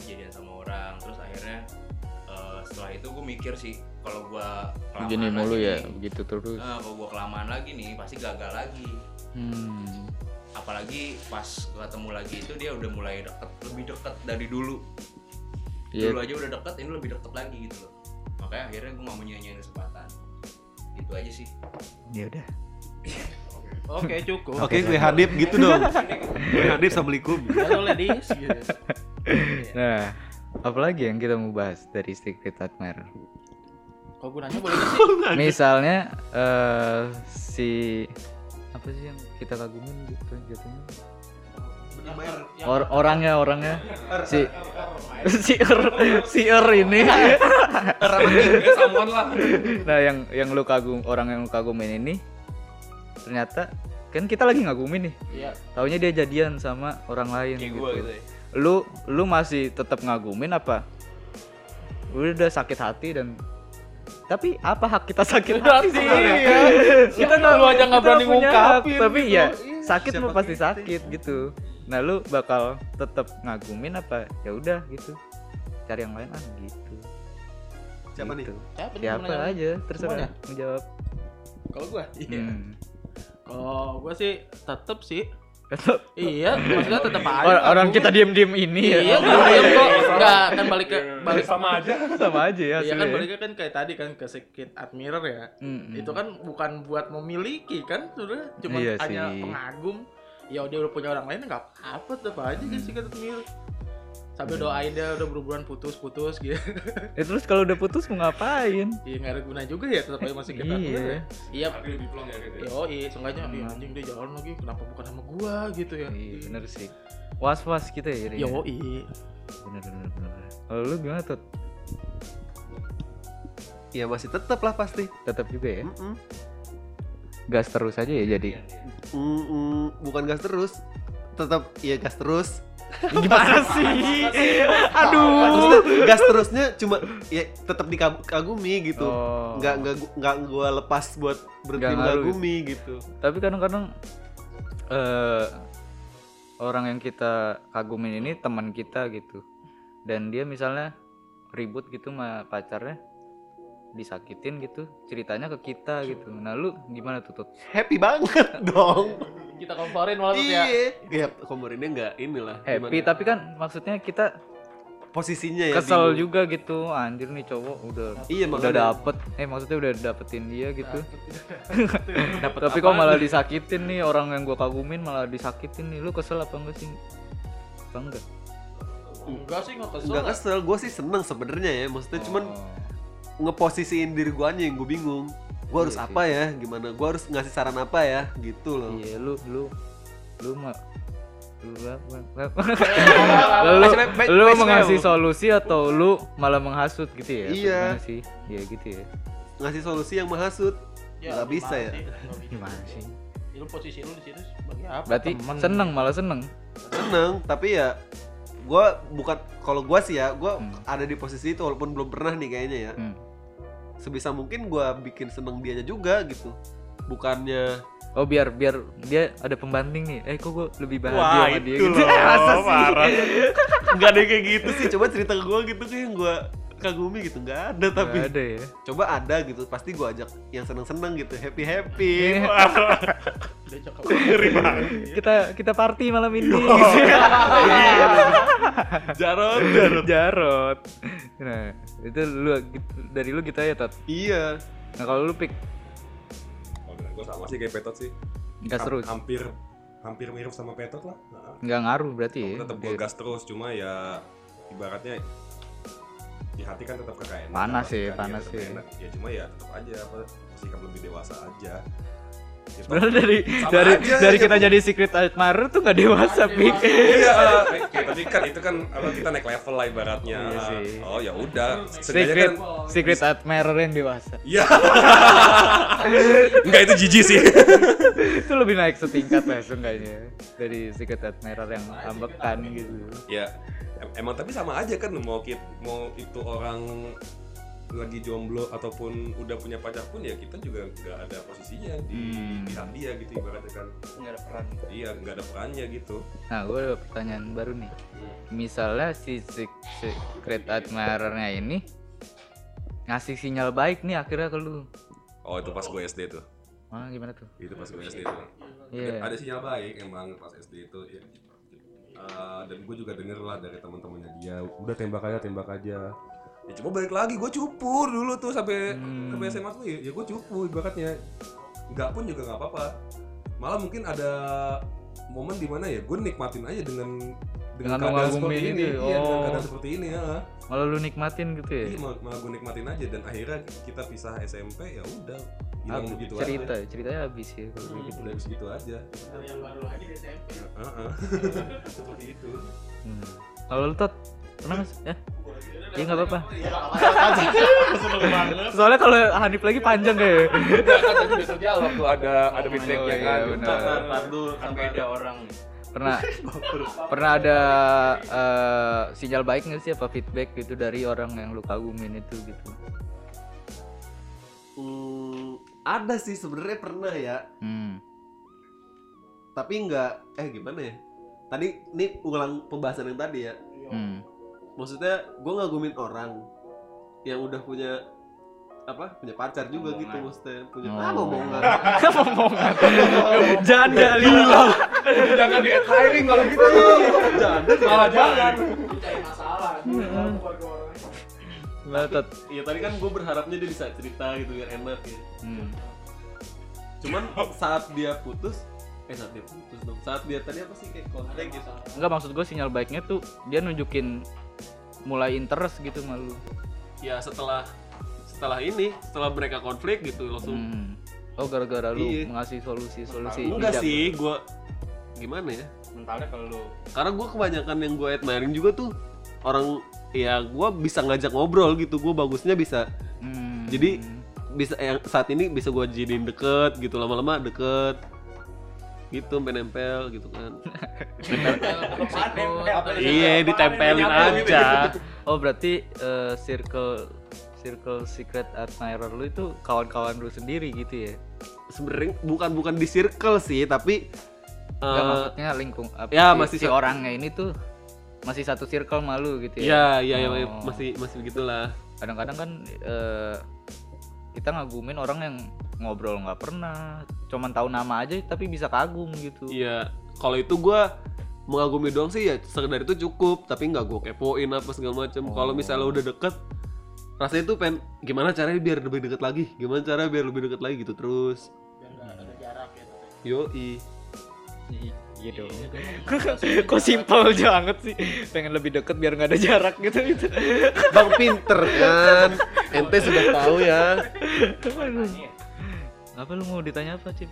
jadian sama orang terus akhirnya eh, setelah itu gue mikir sih kalau gua kelamaan Begini mulu lagi ya, nih, begitu terus. eh, kalau gua kelamaan lagi nih pasti gagal lagi Hmm. apalagi pas ketemu lagi itu dia udah mulai deket lebih deket dari dulu Iya. dulu aja udah deket ini lebih deket lagi gitu loh makanya akhirnya gue gak mau nyanyiin kesempatan itu aja sih Ya udah. Oke cukup. Oke, gue Hanif gitu dong. gue Hanif assalamualaikum. Halo ladies. Gitu. Nah, apalagi yang kita mau bahas dari secret admirer? Kalau gue nanya boleh sih? Misalnya eh si apa sih yang kita kagumin gitu jatuhnya? Or- orangnya orangnya si si er si er ini lah. nah yang yang lu kagum orang yang lu kagumin ini ternyata kan kita lagi ngagumin nih Iya. taunya dia jadian sama orang lain kayak gitu. gue gitu ya lu lu masih tetap ngagumin apa udah sakit hati dan tapi apa hak kita sakit hati sebenarnya? kita nggak Lu aja nggak berani punya hak, ngungkapin tapi gitu. ya Iya, sakit siapa mah pasti kita sakit gitu nah lu bakal tetap ngagumin apa ya udah gitu cari yang lain ah gitu Siapa nih? Gitu. Siapa nih siapa nanya? aja terserah menjawab Kalau gue? Iya. Hmm. Kalau gue sih tetep sih. Tetep. Iya, maksudnya tetep aja. Or- orang ngagumin. kita diem diem ini ya Iya, gue diem kok. Enggak, kan balik ke balik sama aja. sama aja ya Iya kan baliknya kan kayak tadi kan ke secret admirer ya. Itu kan bukan buat memiliki kan, sudah cuma Iya hanya sih. pengagum. Ya dia udah punya orang lain nggak apa tetep aja kan secret admirer. Sambil doain dia udah berhubungan putus-putus gitu. Ya, terus kalau udah putus mau ngapain Iya nggak ada guna juga ya tetap aja masih admirer Iya. ya. Iya. Tapi lebih plong ya gitu. Yo, iya, seenggaknya iya anjing dia jalan lagi, kenapa bukan sama gua gitu ya. Iya bener sih Was was kita ya? Yo, iya. Bener bener bener Kalau lu gimana tuh? Ya masih tetap lah pasti. Tetap juga ya? Mm-mm. Gas terus aja ya jadi Mm-mm, bukan gas terus. Tetap ya gas terus. Gimana sih? Aduh gas terusnya cuma ya tetap dikagumi gitu. Oh. Nggak nggak nggak gua lepas buat berhenti mengagumi gitu. Tapi kadang-kadang eh Orang yang kita kagumin ini teman kita gitu Dan dia misalnya ribut gitu sama pacarnya Disakitin gitu Ceritanya ke kita gitu Nah lu gimana tuh Tut? Happy banget dong. Kita komporin malah ya. Iya. Ya komorinnya nggak inilah. Happy Gimana? tapi kan maksudnya kita posisinya ya. kesel bingung. juga gitu Anjir nih cowok udah Iya udah dapet Eh maksudnya udah dapetin dia gitu Dapat Tapi kok malah disakitin nih orang yang gua kagumin malah disakitin nih Lu kesel apa enggak sih? Apa enggak? Enggak sih nggak kesel. Enggak kesel, gue sih seneng sebenarnya ya. Maksudnya cuman Oh. Ngeposisiin diri gue aja yang gue bingung. Gue harus Iya apa ya? Gimana? Gue harus ngasih saran apa ya? Gitu loh. Iya lu lu lu mah lu apa? lu, mengasih solusi atau lu malah menghasut gitu ya? Iya. gimana sih? Iya gitu ya. Ngasih solusi yang menghasut. Ya, Nggak bisa ya. Gimana sih? Ya, lu posisi lu di situ sebagai apa? Berarti Temen. seneng malah seneng. Seneng, tapi ya gue bukan kalau gue sih ya, gue Hmm. ada di posisi itu walaupun belum pernah nih kayaknya ya. Hmm. Sebisa mungkin gue bikin seneng dianya juga gitu. Bukannya Oh biar biar dia ada pembanding nih. Eh kok gue lebih bahagia Wah sama dia itu gitu. loh, Masa sih? parah Nggak ada yang kayak gitu sih, coba cerita ke gue gitu kayak yang gue kagumi gitu Nggak ada tapi Nggak ada ya. Coba ada gitu, pasti gue ajak yang seneng-seneng gitu, happy-happy Iya. Dia cakep. kita kita party malam ini. Jarot, Jarot. Nah, itu lu dari lu kita ya, Tot. Iya Nah, kalau lu pick Kalau gue sama sih kayak Petot sih. gas Ham- terus. Hampir hampir mirip sama Petot lah. Nggak ngaruh berarti ya. tetap gue gas terus, cuma ya ibaratnya di hati kan tetap enak. Panas sih, kan, panas sih. enak. Ya cuma ya tetap aja apa sikap lebih dewasa aja. Ya, Sebenarnya dari dari aja, dari ya, kita Bu. jadi secret admirer tuh nggak dewasa, Pik. iya, eh, kayak tadi kan itu kan apa kita naik level lah ibaratnya. Iya sih. Oh ya udah, Secret kan secret admirer yang dewasa. Iya. Enggak itu jijik sih. itu lebih naik setingkat lah seenggaknya dari secret admirer yang ambekan gitu. ya emang tapi sama aja kan mau kit mau itu orang lagi jomblo ataupun udah punya pacar pun ya kita juga nggak ada posisinya di Hmm. pihak dia gitu ibaratnya kan Nggak ada peran. iya nggak ada perannya gitu Nah, gue ada pertanyaan baru nih. Misalnya si sec- secret admirernya ini ngasih sinyal baik nih akhirnya ke lu. oh itu pas gue SD tuh Ah, gimana tuh? itu pas gue SD tuh Iya. ada sinyal baik emang pas SD itu ya Eh, dan gue juga denger lah dari teman-temannya dia. Udah tembak aja tembak aja. Ya cuma balik lagi gue cupu dulu tuh sampai Hmm. sampai SMA tuh ya, ya gue cupu ibaratnya. Nggak pun juga nggak apa-apa. Malah mungkin ada momen di mana ya gue nikmatin aja dengan Dengan keadaan mengagumin seperti ini. itu, iya dengan oh. keadaan seperti ini ya. Malah lu nikmatin gitu ya? iya malah, malah gue nikmatin aja dan akhirnya kita pisah SMP ya udah hilang Habis- begitu cerita, aja ceritanya habis ya kalau kayak gitu. udah segitu aja Yang baru lagi di SMP. Heeh. seperti itu Hmm. Kalau lu tot pernah nggak sih? Ya? Iya nggak apa-apa. Soalnya kalau Hanif lagi panjang kayak. kan tadi besoknya waktu ada ada feedbacknya Oh, iya, kan. benar. kan beda orang Pernah pernah ada eh, sinyal baik nggak sih apa feedback gitu dari orang yang lu kagumin itu gitu? Hmm, Ada sih sebenarnya pernah ya Hmm. Tapi nggak, eh gimana ya Tadi, ini ulang pembahasan yang tadi ya Hmm. Maksudnya gue ngagumin orang Yang udah punya apa punya pacar juga gitu maksudnya punya ah Oh. ngomongan Omongan. Janda lila. Jangan di hiring kalau gitu. Malah jangan. Cari masalah. Keluarga orang. Gimana tot? Iya tadi kan gue berharapnya dia bisa cerita gitu biar enak ya Hmm. cuman saat dia putus eh saat dia putus dong saat dia tadi apa sih kayak konflik gitu Enggak maksud gue sinyal baiknya tuh dia nunjukin mulai interest gitu malu. ya setelah setelah ini setelah mereka konflik gitu langsung Hmm. Oh gara-gara lu Iya. ngasih solusi-solusi enggak bijak. sih gue gimana ya mentalnya kalau lu karena gue kebanyakan yang gue admiring juga tuh orang ya gue bisa ngajak ngobrol gitu gue bagusnya bisa. Hmm. Jadi- bisa yang saat ini bisa gue jadiin deket gitu lama-lama deket. Gitu sampai nempel gitu kan. Iya ditempelin aja. Oh berarti eh, circle circle secret admirer lu itu kawan-kawan lu sendiri gitu ya? sebenarnya bukan bukan di circle sih tapi Enggak eh, maksudnya lingkung apa ya, si, masih si orangnya ini tuh masih satu circle malu gitu ya ya? ya, ya, Oh. masih masih begitulah Kadang-kadang kan eh, kita ngagumin orang yang ngobrol nggak pernah, cuman tahu nama aja tapi bisa kagum gitu. iya kalau itu gue mengagumi doang sih ya sekedar itu cukup tapi nggak gue kepoin apa segala macam kalau misalnya udah deket rasanya tuh pengen gimana caranya biar lebih deket lagi gimana cara biar lebih deket lagi gitu terus Biar nggak ada jarak ya. yoi Iya dong. Kok simpel banget sih? Pengen lebih deket biar nggak ada jarak gitu gitu. Bang pinter kan. Ente sudah tahu ya. Apa lu mau ditanya apa, Cip?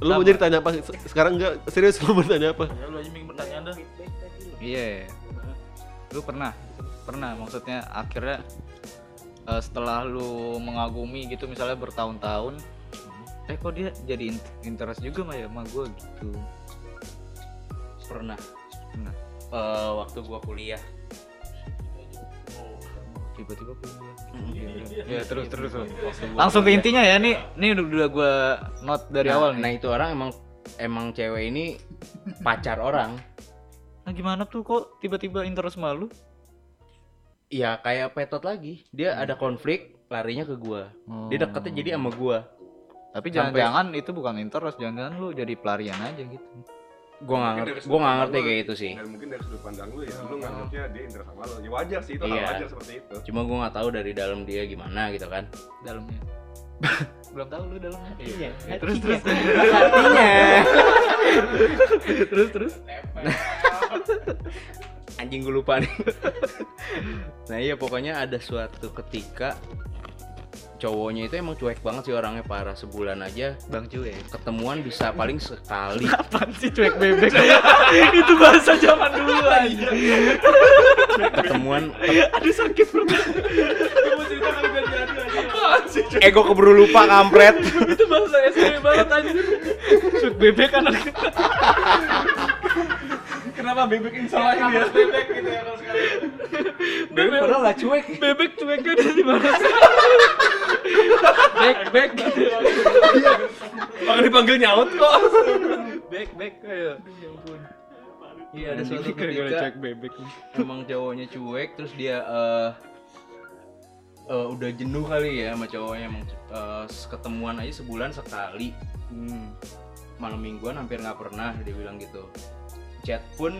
Lu mau jadi tanya apa? Se- Sekarang enggak serius lu mau tanya apa? Ya lu aja minggu pertanyaan dah. Iya. Lu pernah? Pernah maksudnya akhirnya eh, setelah lu mengagumi gitu misalnya bertahun-tahun eh kok dia jadi in- interest juga mah ya sama gue gitu. Pernah Pernah. Eh, waktu gua kuliah Tiba-tiba kuliah. Ya terus terus. terus. Langsung ke intinya ya nih nih udah, gue note dari Nah, awal nah nih. itu orang emang emang cewek ini pacar orang Nah gimana tuh kok tiba-tiba interest sama lu? ya kayak petot lagi dia ada konflik larinya ke gua dia deketnya jadi sama gua Tapi jangan-jangan itu bukan interest, jangan-jangan lu jadi pelarian aja gitu. Gua nggak Mungkin ngerti nggak sudut ngerti kayak lu- itu sih Dan mungkin dari sudut pandang lu ya, lu nganggapnya dia interest sama lu. Ya wajar sih, itu hal Iya. wajar seperti itu. cuma gua nggak tahu dari dalam dia gimana gitu kan Dalamnya. Belum tahu lu dalamnya. Iya. Ya, terus terus. artinya terus terus. anjing gue lupa nih nah iya pokoknya ada suatu ketika cowoknya itu emang cuek banget sih orangnya parah sebulan aja Bang Cuek. ketemuan bisa paling sekali Apaan sih cuek bebek? itu bahasa zaman dulu aja. ketemuan Aduh sakit perut. eh gue keburu lupa kampret itu bahasa SD banget aja. Cuek bebek anak. Kenapa bebek insalahin dia? Bebek gitu ya kalau sekarang. Bebek padahal gak cuek Bebek cueknya di mana sih? Bek bek gitu. Makanya dipanggil nyaut kok. Bek bek kayak. Ya ampun. iya ada suatu ketika bebek. emang cowoknya cuek terus dia eh eh, udah jenuh kali ya sama cowoknya emang eh, ketemuan aja sebulan sekali Hmm. malam mingguan hampir nggak pernah dia bilang gitu chat pun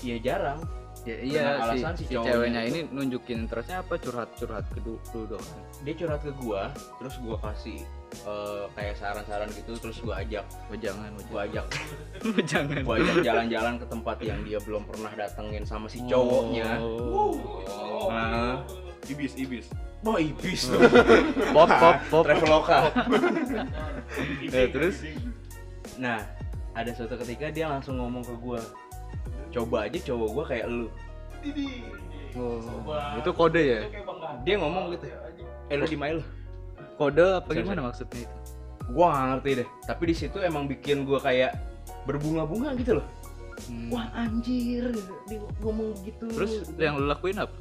ya jarang Ya, iya alasan si, si si cowoknya ceweknya ini nunjukin interestnya apa curhat-curhat ke dulu dong. dia curhat ke gua terus gua kasih eh, kayak saran-saran gitu terus gua ajak Oh, jangan, oh, gua ajak jangan. jangan. gua ajak jalan-jalan ke tempat yang dia belum pernah datengin sama si cowoknya Oh. nah Ibis, ibis. wah ibis tuh Pop pop pop. traveloka Eh, terus nah ada suatu ketika dia langsung ngomong ke gua coba aja cowok gua kayak lu. Oh, itu kode ya? dia ngomong gitu. Eh lu di lu. Kode apa Sorry, gimana maksudnya itu? gua nggak ngerti deh. Tapi di situ emang bikin gua kayak berbunga-bunga gitu loh. Hmm. wah anjir. Dia ngomong gitu. Terus yang lu lakuin apa?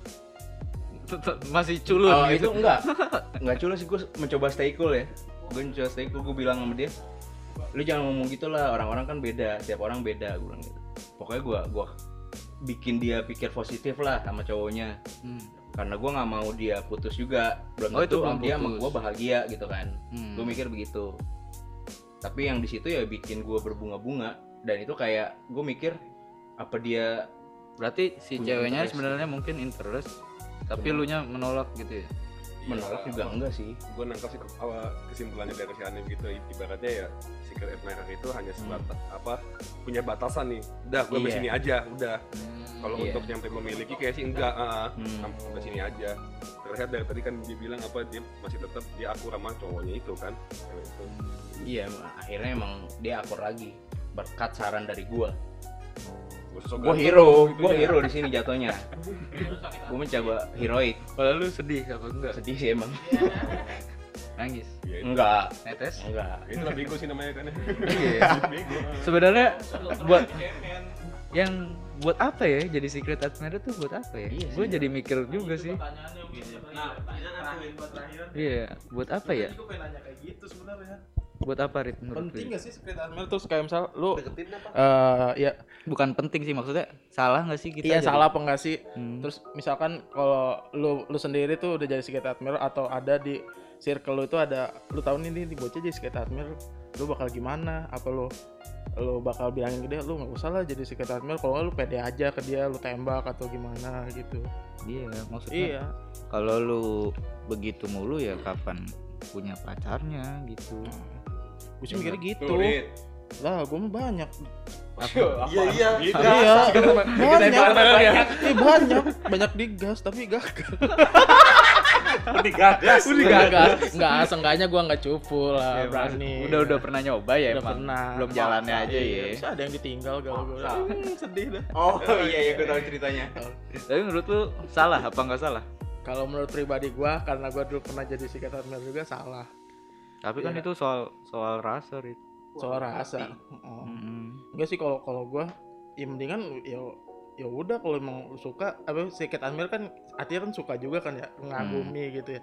Masih culun oh, gitu. itu enggak. Enggak culun sih gua mencoba stay cool ya. Gua mencoba stay cool gua bilang sama dia lu jangan ngomong gitu lah orang-orang kan beda tiap orang beda gua bilang gitu pokoknya gua gua bikin dia pikir positif lah sama cowoknya Hmm. karena gua nggak mau dia putus juga belum Oh, tentu itu dia sama gua bahagia gitu kan Hmm. gue mikir begitu tapi yang di situ ya bikin gue berbunga-bunga dan itu kayak gue mikir apa dia Berarti si ceweknya sebenarnya mungkin interest, tapi lu nya menolak gitu ya. Menolak juga enggak sih Gue nangkap sih kesimpulannya dari si Hanif gitu. Ibaratnya ya secret admirer itu hanya sebatas apa punya batasan nih. Udah, gue Iya. sini aja. Udah. Kalau Iya. untuk nyampe memiliki kayak sih enggak. ah. Hmm. Sampai sini aja. Terlihat dari tadi kan dia bilang apa dia masih tetap dia akur sama cowoknya itu kan. Itu. iya akhirnya emang dia akur lagi berkat saran dari gue gue hero gitu gue ya. hero di sini jatuhnya gue mencoba heroik Kalau lu sedih apa enggak? sedih sih emang Nangis. Iya, enggak Netes? enggak Itu lah bego sih namanya kan. Iya. Sebenarnya buat yang buat apa ya jadi secret admirer tuh buat apa ya? Iya Gue jadi mikir juga sih. Nah. Iya, buat apa ya? Gitu. Buat apa Rit menurut Penting gak sih secret admirer terus kayak misal lu Deketin apa? eh ya Bukan penting sih maksudnya salah nggak sih kita? iya jadi- salah apa enggak sih? Hmm. Terus misalkan kalau lu lu sendiri tuh udah jadi secret admirer atau ada di circle lu itu ada lu tahu nih nih bocah jadi secret admirer, lu bakal gimana? Apa lu lu bakal bilangin ke dia lu nggak usah lah jadi secret admirer kalau lu pede aja ke dia lu tembak atau gimana gitu. Iya, maksudnya Iya. kalau lu begitu mulu ya kapan punya pacarnya gitu. Gue sih mikirnya gitu. Tuh, Rit. Lah, gue mah banyak. Iya iya. Iya, banyak. Iya banyak, banyak digas tapi gagal. Udah gagas. Udah gagal. Enggak, seenggaknya gua enggak cupu lah, Ya, berani. Udah udah pernah nyoba ya Udah emang. pernah. Belum jalannya aja Iya, ya. Bisa ada yang ditinggal kalau gue. Hmm, sedih dah. Oh iya iya gue tahu ceritanya. Tapi menurut lu salah apa nggak salah? Kalau menurut pribadi gua karena gua dulu pernah jadi admirer juga salah. Tapi kan Iya. itu soal soal rasa, Rit. Soal rasa. Oh. Mm-mm. Enggak sih kalau kalau gua ya mendingan ya ya udah kalau emang suka apa sedikit admir kan artinya kan suka juga kan ya ngagumi gitu ya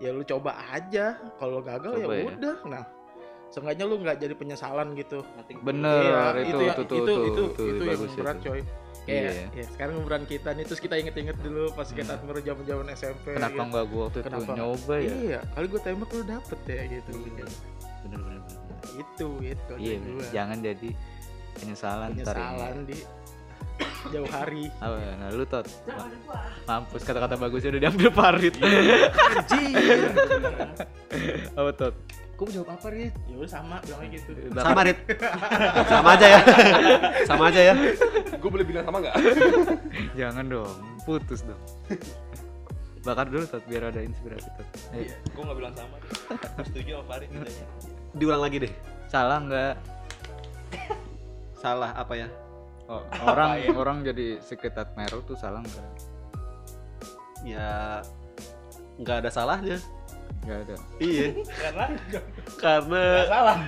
ya lu coba aja kalau gagal ya Coba ya. udah nah seenggaknya lu nggak jadi penyesalan gitu Bener, Iya, itu, ya- itu, itu, itu, itu, itu, itu yang bagus berat itu. coy kayak Iya. ya sekarang umuran kita nih terus kita inget-inget dulu pas kita admir zaman zaman SMP Kenapa gitu. nggak gua waktu itu Kenapa? nyoba ya? iya kali gue tembak lu dapet ya gitu Bener, bener, bener. itu gitu Iya, gua. jangan jadi penyesalan, ya. penyesalan di jauh hari Apa? Nah, lu tot. Mampus kata-kata bagusnya udah diambil Farid. anjir apa tot? Gue jawab apa Rit? Ya udah sama bilangnya gitu. Sama Rit. Sama aja ya. Sama aja ya. Gue boleh bilang sama nggak? Jangan dong, putus dong. Bakar dulu tot biar ada inspirasi tot. Ayo. Gue nggak bilang sama. Gue setuju sama Farid katanya. Diulang lagi deh. Salah nggak? Salah apa ya? Oh, orang orang jadi secret admirer tuh salah nggak? Ya nggak ada salahnya. Nggak ada. Iya. Karena Karena salah.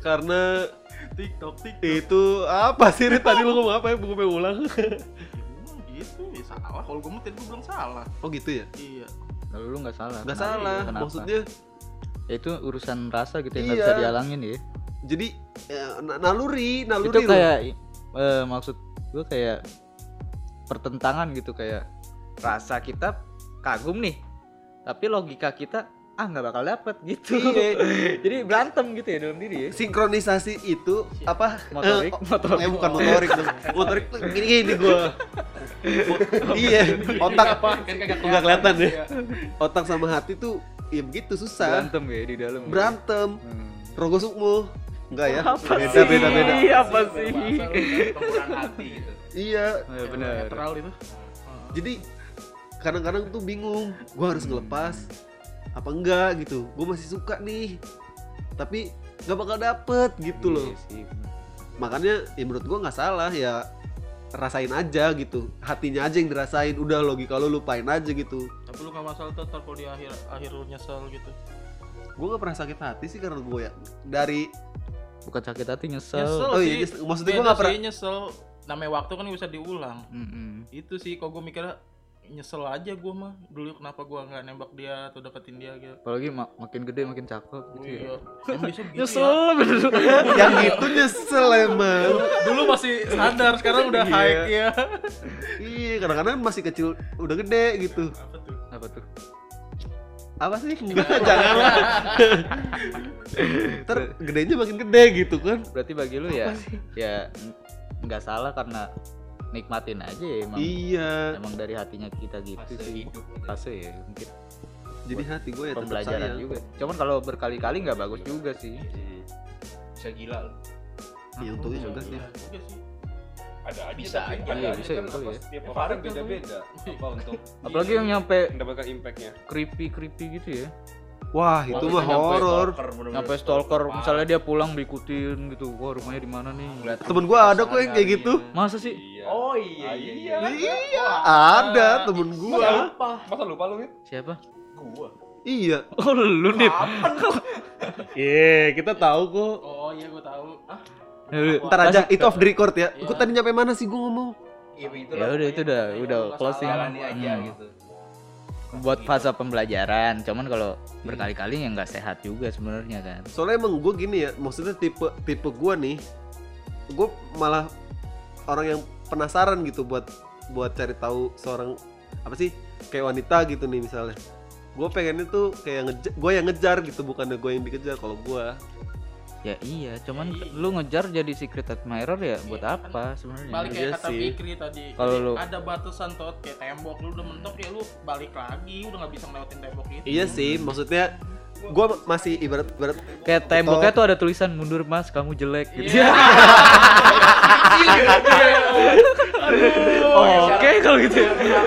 karena TikTok, TikTok. itu apa sih Rit? Tadi lu ngomong apa ya? Gue pengen ulang. gitu, ya salah. Kalau gue tadi gue bilang salah. Oh gitu ya? Iya. Lalu lu nggak salah. Nggak salah. Kenapa? Maksudnya Ya, itu urusan rasa gitu yang nggak Iya. bisa dialangin ya. jadi ya, na- naluri, naluri itu lu. kayak eh, maksud gue kayak pertentangan gitu kayak rasa kita kagum nih tapi logika kita ah nggak bakal dapet gitu. Iya. jadi berantem gitu ya dalam diri ya. Sinkronisasi itu apa Motorik, Eh, motorik. eh, bukan motorik dong. Motorik tuh gini gini gua. Iya otak. Nggak kelihatan ya. otak sama hati tuh ya begitu susah. Berantem ya di dalam berantem. Hmm. rogo sukmo. Enggak ya? Apa beda sih? beda beda. Apa sih? Hati gitu. iya. Eh, benar. Netral itu. jadi kadang-kadang tuh bingung gua harus ngelepas apa enggak gitu gua masih suka nih tapi nggak bakal dapet gitu loh Iya sih, bener. makanya ya menurut gua nggak salah ya rasain aja gitu hatinya aja yang dirasain udah logika lu lupain aja gitu Tapi lu gak masalah tuh ntar kalau di akhir akhir lu nyesel gitu. gua nggak pernah sakit hati sih karena gua ya dari bukan sakit hati nyesel, Nyesel oh iya sih. nyes- maksudnya gua Beda nggak pernah nyesel. Namanya waktu kan bisa diulang. Mm-mm. Itu sih kalau gue mikirnya nyesel aja gue mah dulu kenapa gue nggak nembak dia atau deketin dia gitu. apalagi mak- makin gede makin cakep gitu ya Iya. Bisa begitu nyesel ya. bener yang gitu nyesel emang Dulu masih sadar, sekarang udah Iya. high ya. iya kadang-kadang masih kecil udah gede gitu Apa tuh? apa tuh apa sih enggak jangan lah ntar gedenya makin gede gitu kan berarti bagi lu ya ya n- nggak salah karena nikmatin aja ya emang. Iya. Emang dari hatinya kita gitu Fase sih. hidup gitu. fase ya mungkin. Jadi hati gue ya pembelajaran juga. Cuman kalau berkali-kali nggak bagus juga sih. Bisa gila lu. Iya untungnya juga sih. Iya. Juga sih. Ada aja Bisa tapi aja, ada iya, aja bisa, kan betul ya. Setiap Ya, orang Farid beda-beda. Apa untuk apalagi yang nyampe mendapatkan impactnya. creepy creepy gitu ya Wah itu mah horor. nyampe stalker misalnya dia pulang diikutin gitu wah rumahnya di mana nih Temen gua ada kok yang kayak gitu. masa sih iya Oh iya iya. Iya, ada temen gua. masa lupa lu Mit? siapa Gua. Iya. oh lu nih Iya, kita tahu kok. Oh iya gue tahu. Ah, Ntar aja itu off the record ya. Gua tadi nyampe mana sih gua ngomong? Iya begitu ya udah itu udah udah closing Jalani aja Hmm. gitu. Buat fase pembelajaran cuman kalau berkali-kali ya nggak sehat juga sebenarnya kan Soalnya emang gua gini ya, maksudnya tipe tipe gua nih, gua malah orang yang penasaran gitu buat buat cari tahu seorang apa sih kayak wanita gitu nih misalnya. Gue pengennya tuh kayak gue yang ngejar gitu bukannya gue yang dikejar kalau gua. Ya iya cuman Ya, iya. lu ngejar jadi secret admirer ya buat Iya, apa sebenarnya balik Iya kayak kata sih. Fikri tadi. Kalau lu- ada batasan tot kayak tembok lu udah mentok ya lu balik lagi udah nggak bisa ngelewatin tembok itu. Iya sih, maksudnya gue masih ibarat ibarat Kayak temboknya tuh ada tulisan mundur mas, kamu jelek gitu. Oke kalau gitu. Ya.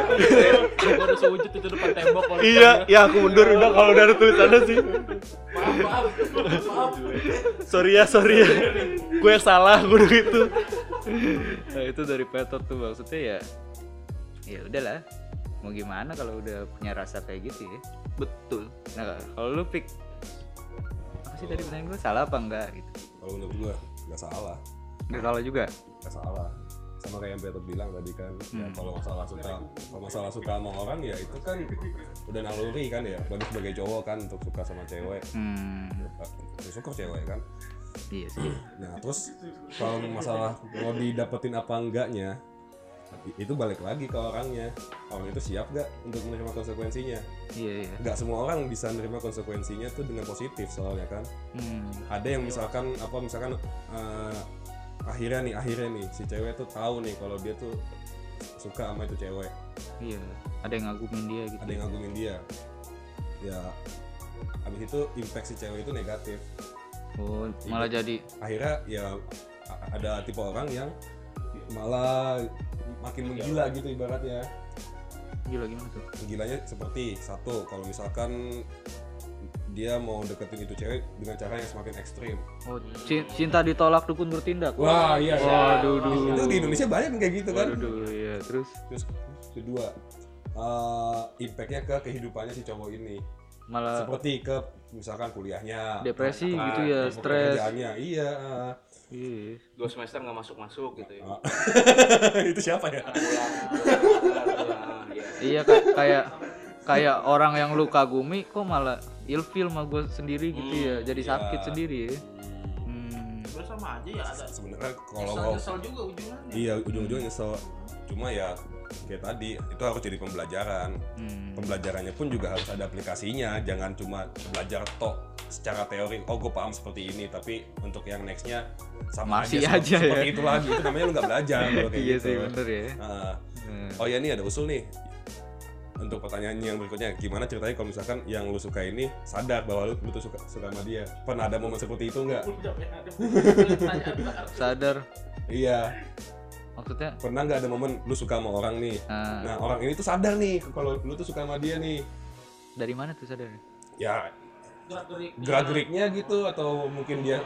Gua udah sewujud itu depan tembok kalau iya ya aku mundur udah kalau udah ada tulisannya sih. Maaf, maaf, maaf. sorry ya sorry ya. Gue yang salah gue gitu Nah, itu dari Petot tuh maksudnya ya ya udahlah. Mau gimana kalau udah punya rasa kayak gitu ya? Betul. Nah kalau lu pick apa sih tadi pertanyaan gue salah apa enggak gitu? Kalau menurut gua nggak salah. Nggak salah juga? Nggak salah sama kayak yang Peter bilang tadi kan ya, kalau masalah suka kalau masalah suka sama orang ya itu kan udah naluri kan ya. Bagus sebagai cowok kan untuk suka sama cewek. Hmm. Ya, suka cewek kan. Iya sih. Nah terus kalau masalah mau didapetin apa enggaknya itu balik lagi ke orangnya. Orang itu siap gak untuk menerima konsekuensinya? Iya iya. Nggak semua orang bisa menerima konsekuensinya tuh dengan positif soalnya kan. Hmm. Ada yang misalkan apa misalkan eh, akhirnya nih akhirnya nih si cewek tuh tahu nih kalau dia tuh suka sama itu cewek. Iya ada yang ngagumin dia gitu. Ada yang ngagumin dia. Ya habis itu impact si cewek itu negatif. Oh malah jadi akhirnya ya ada tipe orang yang malah makin menggila gitu ibaratnya. Gila gimana tuh? Menggilanya seperti satu kalau misalkan dia mau deketin itu cewek dengan cara yang semakin ekstrim. Oh ci- cinta ditolak dukun bertindak? Wah iya waduh duh. itu di Indonesia banyak yang kayak gitu kan? Waduh duh, iya. Terus? Terus kedua eh, impactnya ke kehidupannya si cowok ini. Malah seperti ke misalkan kuliahnya. Depresi nah, gitu ya, stres. iya iya. Dua semester nggak masuk masuk gitu ya. Ah. itu siapa ya? Iya kayak kayak kayak orang yang lu kagumi kok malah ilfil sama gue sendiri gitu ya jadi iya. sakit sendiri ya hmm. Sebenarnya sama aja ya ada. sebenarnya kalau Nyesel, mau nyesel juga ujungannya. iya ujung-ujungnya nyesel cuma ya kayak tadi itu harus jadi pembelajaran Hmm. pembelajarannya pun juga harus ada aplikasinya jangan cuma belajar tok secara teori oh gue paham seperti ini tapi untuk yang nextnya sama Masih aja, aja seperti, ya. itu lagi itu namanya lu nggak belajar kalau kayak iya gitu sih bener ya Ah. Hmm. oh ya nih ada usul nih untuk pertanyaan yang berikutnya. Gimana ceritanya kalau misalkan yang lu suka ini sadar bahwa lu, tuh suka suka sama dia? Pernah ada momen seperti itu nggak? Sadar. Iya. Maksudnya? Pernah nggak ada momen lu suka sama orang nih? Ah, nah orang ini tuh sadar nih kalau lu tuh suka sama dia nih. Dari mana tuh sadar ya gerak geriknya gitu atau mungkin dia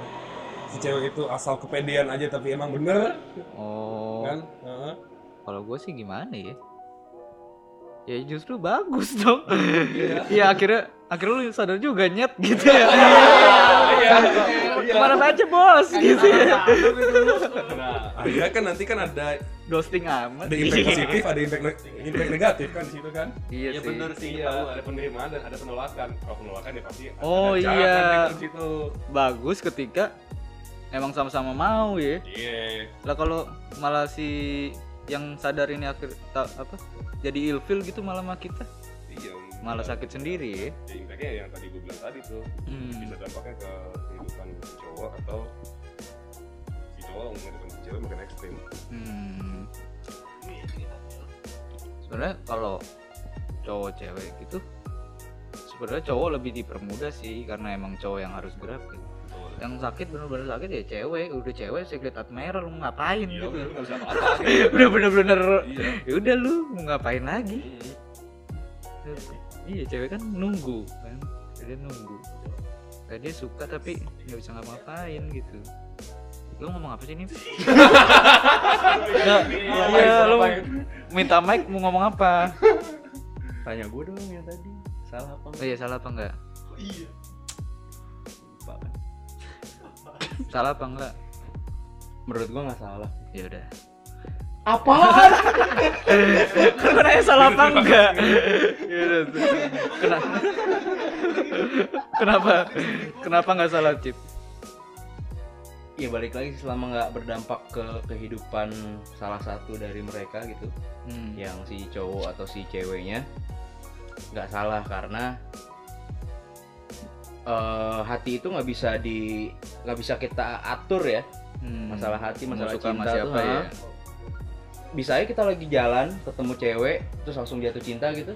si cewek itu asal kepedean aja tapi emang bener. Oh. Kan? Heeh. kalau gue sih gimana ya ya justru bagus dong. Iya. Akhirnya akhirnya lu sadar juga nyet gitu ya. Ke mana aja bos gitu ya. nah akhirnya kan nanti kan ada ghosting amat. ada impact positif ada impact ne- impact negatif kan di situ kan? Iya ya sih. bener sih. Iya ya ada penerimaan dan ada penolakan. Kalau penolakan ya pasti ada- Oh, ada iya. kan di situ. Bagus ketika emang sama-sama mau ya. Iya. Lah kalau malah si yang sadar ini akhir ta- apa jadi ilfil gitu malah sama kita iya malah sakit sendiri ya ya impactnya yang tadi gue bilang tadi tuh Hmm. bisa dampaknya ke kehidupan cowok atau si cowok menghidupkan si cewek makin ekstrim Hmm. Sebenarnya kalau cowok cewek gitu sebenarnya cowok lebih dipermudah sih karena emang cowok yang harus gerak gitu. Yang sakit bener-bener sakit ya cewek, udah cewek secret admirer lu ngapain Iya, gitu. udah bener-bener Iya. ya udah lu mau ngapain lagi? Iya cewek kan nunggu kan, dia nunggu. Kayak dia suka tapi nggak bisa ngapa-ngapain gitu. Lu ngomong apa sih ini? Nggak, Iya, lu minta mic mau ngomong apa? tanya gue dong yang tadi salah apa Oh iya salah apa enggak? Lupa Salah apa enggak? menurut gue nggak salah Ya udah. Apaan? Kan gua nanya salah apa enggak? Ya. Kenapa? Kenapa? Kenapa enggak salah Cip? ya balik lagi selama nggak berdampak ke kehidupan salah satu dari mereka gitu Hmm. yang si cowok atau si ceweknya nggak salah karena eh, hati itu nggak bisa di nggak bisa kita atur ya Hmm. masalah hati Mau masalah suka sama cinta siapa tuh ya? ha. bisa aja kita lagi jalan ketemu cewek terus langsung jatuh cinta gitu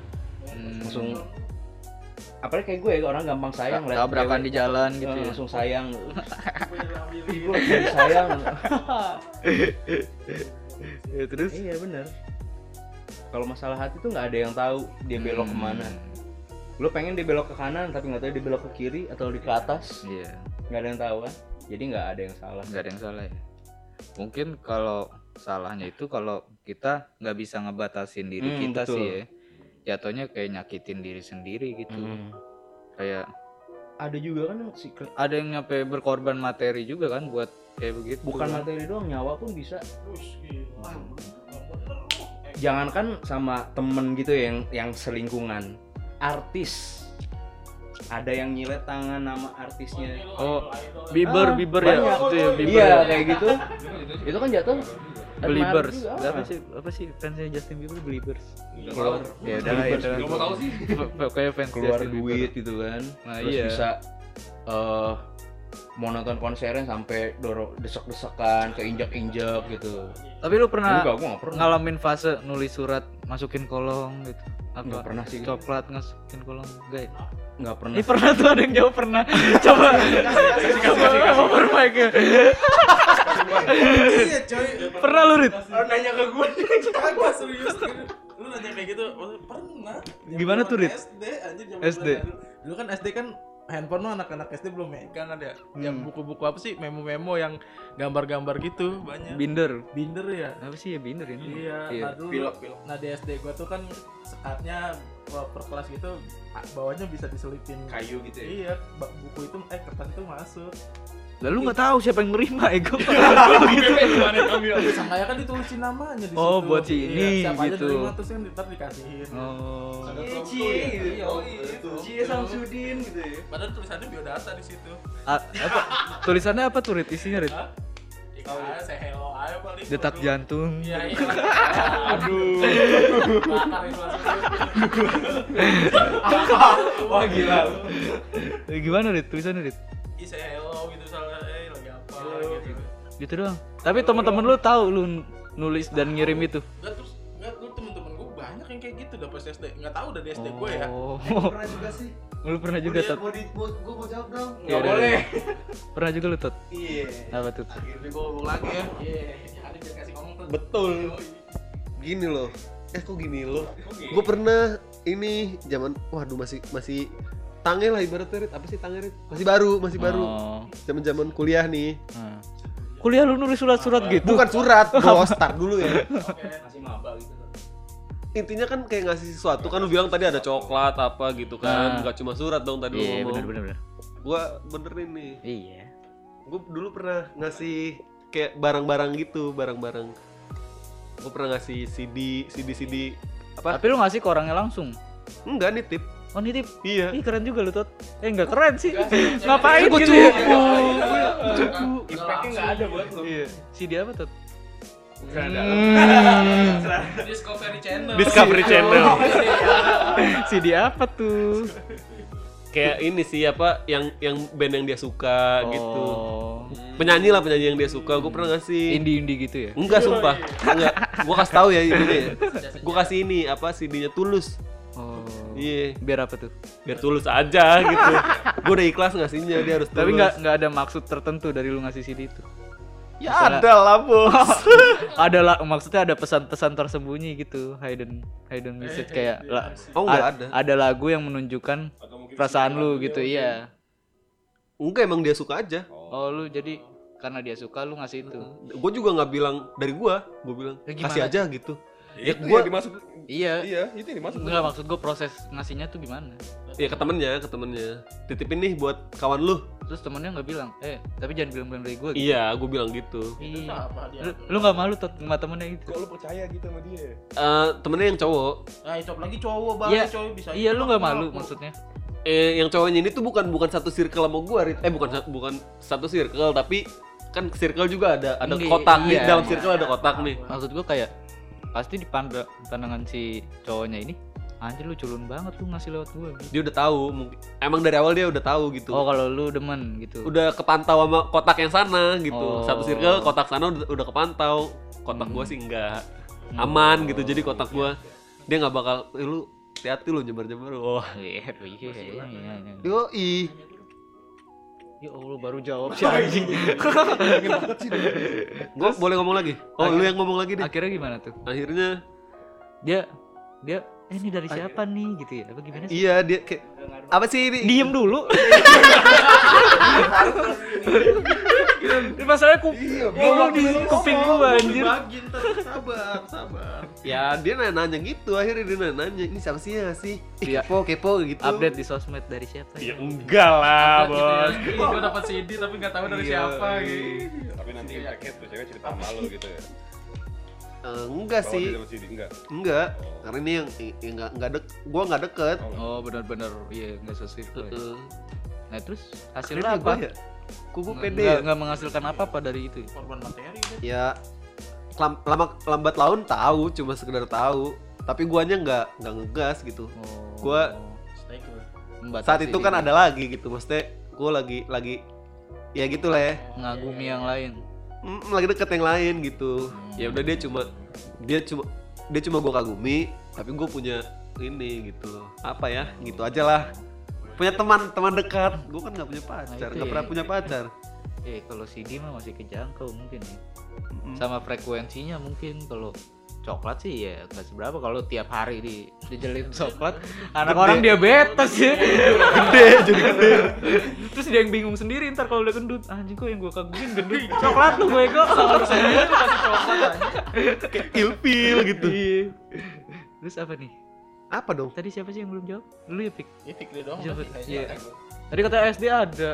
Hmm. langsung apalagi kayak gue orang gampang sayang liat tabrakan di jalan eh, gitu ya. langsung sayang gue sayang Ya, terus iya bener kalau masalah hati tuh nggak ada yang tahu dia belok Hmm. ke mana lu pengen dia belok ke kanan tapi nggak tahu dia belok ke kiri atau di ke atas. Iya. Nggak ada yang tahu kan? Jadi nggak ada yang salah. Nggak ada yang salah ya. Mungkin kalau salahnya itu kalau kita nggak bisa ngebatasin diri Hmm, kita betul. sih ya. Jatuhnya kayak nyakitin diri sendiri gitu. Hmm. kayak ada juga kan yang secret? Ada yang nyampe berkorban materi juga kan buat kayak begitu. Bukan materi doang nyawa pun bisa. Jangankan sama temen gitu yang yang selingkungan artis. Ada yang nyilet tangan nama artisnya. Oh Bieber Ah, Bieber ya itu ya Bieber iya ya. kayak gitu. Itu kan jatuh. Believers. Apa sih apa sih fansnya Justin Bieber? Believers. Keluar. ya udah lah ya udah Gak mau tahu sih. kayak fans keluar Justin duit Bieber. gitu kan. Nah, terus iya. bisa eh mau nonton konsernya sampai dorong desek-desekan keinjak-injak gitu tapi lu pernah enggak gua pernah ngalamin fase nulis surat masukin kolong gitu apa Nggak pernah sih. coklat masukin kolong enggak ya? nggak pernah Ini pernah tuh ada yang jawab pernah. Coba. Coba mic ya. iya coy Pernah lu Rit? nanya ke gue kagak serius lu nanya kayak gitu oh, pernah Gimana tuh, Rit? SD anjir zaman SD. dulu kan SD kan handphone mah anak-anak SD belum megang kan ya yang Hmm. buku-buku apa sih? Memo-memo yang gambar-gambar gitu banyak. Binder. binder ya. Apa sih ya binder ini? Iya, nah dulu nah di SD gua tuh kan sekatnya per per kelas gitu bawahnya bisa diselipin. Kayu gitu ya? Iya, buku itu eh kertas itu masuk. Lalu nggak tahu siapa yang nerima ego. Sangkanya kan ditulisin namanya di Oh, situ. buat si ini, siapa aja gitu. terima terus kan ntar dikasihin. Oh. Ada promptu cie, ya. gitu. Iya, Oh, itu. Cie Samsudin gitu ya Padahal tulisannya biodata di situ. Apa? Tulisannya apa tuh? Isinya Rit? Ya, kayak saya hello aja paling. Detak jantung. Iya, iya. Aduh. Wah gila Eh, Gimana Rit? Tulisannya Rit? Saya hello gitu salah eh lagi apa gitu. Gitu doang. Tapi teman-teman lu tahu lu nulis dan ngirim itu. Enggak terus enggak lu temen-temen gue banyak yang kayak gitu udah pas SD. Enggak tahu udah di SD gue ya. Oh. Pernah juga sih. Lu pernah juga Tot? di- mau di, mau, gua mau jawab dong. Ya udah, boleh. udah. Pernah juga lu Tot? Iya. Apa tuh? Akhirnya gua ngomong lagi ya. Iya, ada biar kasih ngomong tuh. Betul. Gini loh. Eh kok gini loh? Gue pernah ini zaman waduh masih masih tange lah ibaratnya Rit. apa sih tange Rit? Masih baru, masih baru. Oh. Zaman-zaman kuliah nih. Nah. Kuliah lu nulis surat-surat gitu? Bukan surat, bos, start dulu ya. masih maba gitu Intinya kan kayak ngasih sesuatu kan lu bilang tadi ada coklat apa gitu kan. Nah. Enggak cuma surat dong tadi lu Iya, ngomong. bener bener bener. Gua benerin nih. Iya. Gue dulu pernah ngasih kayak barang-barang gitu, barang-barang. Gue pernah ngasih CD, CD, CD apa? Tapi lu ngasih ke orangnya langsung. Enggak nitip. Oh nitip. Iya. Ih keren juga lu Tot. Eh enggak keren sih. Ngapain Gua gitu cupu. Cupu. impactnya nggak ada buat lu Iya. Si dia apa Tot? Discovery Channel. Discovery Channel. si dia apa tuh? kayak ini sih apa yang yang band yang dia suka gitu. Oh. Penyanyi lah penyanyi yang dia suka. Gue pernah ngasih. Indie-indie gitu ya? Enggak sumpah. Enggak. Gua kasih tahu ya ini. Gua kasih ini apa CD-nya Tulus. Oh. Iya. Biar apa tuh? Biar tulus aja gitu. Gua udah ikhlas ngasihnya dia harus tulus. Tapi nggak nggak ada maksud tertentu dari lu ngasih CD itu. Ya Misalnya- ada lah bos. ada lah maksudnya ada pesan-pesan tersembunyi gitu, hidden hidden message kayak la- Oh, nggak a- ada. Ada lagu yang menunjukkan perasaan lu gitu, iya. Enggak emang dia suka aja. Oh, lu jadi karena dia suka lu ngasih itu. Gue juga nggak bilang dari gua. Gue bilang Ya, kasih aja gitu. Ya, gua- gua dimaksud Iya. iya, itu yang dimaksud. Enggak maksud gue proses ngasihnya tuh gimana? Ya ke temennya, ke temennya. Titipin nih buat kawan lu. Terus temennya nggak bilang, eh tapi jangan bilang-bilang dari gue. Iya, gue bilang gitu. Itu Iya. apa dia? Lu, lu nggak malu tot sama temennya gitu? Kok lu percaya gitu sama dia? Eh temennya yang cowok. Nah, itu lagi cowok Iya. banget cowok bisa. Iya lu itu nggak aku malu ngaku. maksudnya? Eh yang cowoknya ini tuh bukan bukan satu circle sama gua, Rit. Eh bukan bukan satu circle, tapi kan circle juga ada ada Nggak, kotak nih iya, dalam iya. circle ada kotak nih. Maksud gue kayak pasti di panda- pandangan si cowoknya ini anjir lu culun banget lu ngasih lewat gue gitu. Dia udah tahu, emang dari awal dia udah tahu gitu. Oh kalau lu demen gitu. Udah kepantau sama kotak yang sana gitu. Oh. Satu circle kotak sana udah, udah kepantau. Kotak gua sih enggak Hmm. aman gitu. Jadi kotak gua dia nggak bakal "Eh, lu hati-hati lo nyebar-nyebar wah Iya, iya, iya, iya, iya. Ya Allah baru jawab si anjing. gua boleh ngomong lagi oh lu yang ngomong lagi deh Akhirnya gimana tuh? akhirnya Dia dia eh ini dari siapa nih gitu ya? Apa gimana sih? iya dia kayak apa sih ini Diem dulu. Ini masalahnya ku ngomong di kuping gua anjir. Bagi ntar sabar, sabar. ya dia nanya-nanya gitu akhirnya dia nanya-nanya ini siapa sih ya sih Ih, Iya. kepo kepo gitu Update di sosmed dari siapa Ya ya? enggak lah, Gitu bos. ya. Ih, Gua dapat CD tapi nggak tahu dari Iya. siapa gitu. Tapi nanti paket tuh cewek cerita sama lu gitu ya. Eh, enggak Kalau sih CD enggak. enggak karena ini yang yang enggak enggak dek gua enggak deket Oh benar-benar iya nggak sesuai itu. ya. Heeh. Nah terus hasilnya apa? ya kok gua Nggak- pede nggak- ya nggak menghasilkan apa-apa dari itu. Korban materi kan. ya lam- lama lambat laun tahu cuma sekedar tahu tapi guanya nggak nggak ngegas gitu Oh. Gua-. Membatasi saat itu kan diri. ada lagi gitu maksudnya gua lagi lagi ya gitu lah ya ngagumi yang lain. Mm, lagi deket yang lain gitu ya udah dia cuma dia cuma dia cuma gua kagumi tapi gua punya ini gitu loh apa ya gitu aja lah punya teman teman dekat. Gua kan nggak punya pacar itu nggak ya. pernah punya pacar. Eh kalau CD mah masih kejangkau mungkin ya. Mm. Sama frekuensinya mungkin kalau coklat sih ya nggak seberapa. Kalau tiap hari di dijelin coklat anak Gede. orang diabetes ya. Gede jadi gede. Terus dia yang bingung sendiri ntar kalau udah gendut. Anjing kok yang gue kagumin gendut? Coklat lu gue kok kayak ilfil gitu. Iya. terus apa nih apa dong tadi siapa sih yang belum jawab lu ya pik Ini Fikri doang. Jawab. Iya. tadi kata SD ada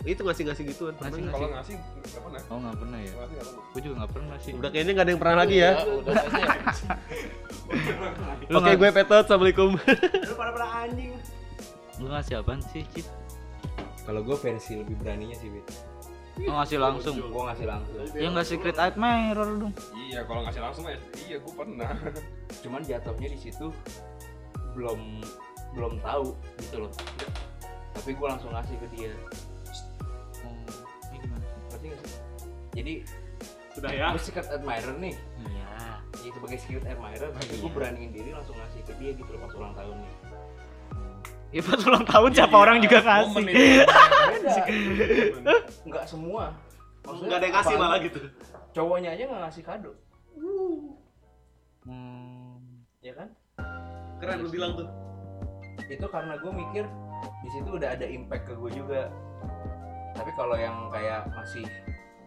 itu ngasih ngasih gituan pernah Ngasih nggak? Kalau ngasih enggak pernah. oh nggak pernah ya Ngasih nggak pernah. gue juga nggak pernah sih udah kayaknya nggak ada yang pernah lagi ya udah. Lu oke nggak- gue petot assalamualum lu ngasih apaan sih Cip? Kalau gue versi lebih beraninya sih, Wit. Oh, ngasih langsung Gue ngasih langsung. ya nggak secret admirer dong Iya, kalau ngasih langsung mah iya gua pernah. cuman jatuhnya di situ belum belum tahu gitu loh. Tapi gue langsung ngasih ke dia. Ini gimana? Sih? ngerti gak sih? Jadi Sudah ya. gue secret admirer nih. Iya. Ya sebagai secret admirer tapi gue Iya. beraniin diri langsung ngasih ke dia gitu loh pas ulang tahunnya. Ya pas ulang tahun siapa orang juga ngasih. beda. Nggak semua. Maksudnya nggak ada yang ngasih apalagi malah gitu. Cowoknya aja nggak ngasih kado. Hmm. ya kan keren lu bilang tuh itu karena gue mikir di situ udah ada impact ke gue juga tapi kalau yang kayak masih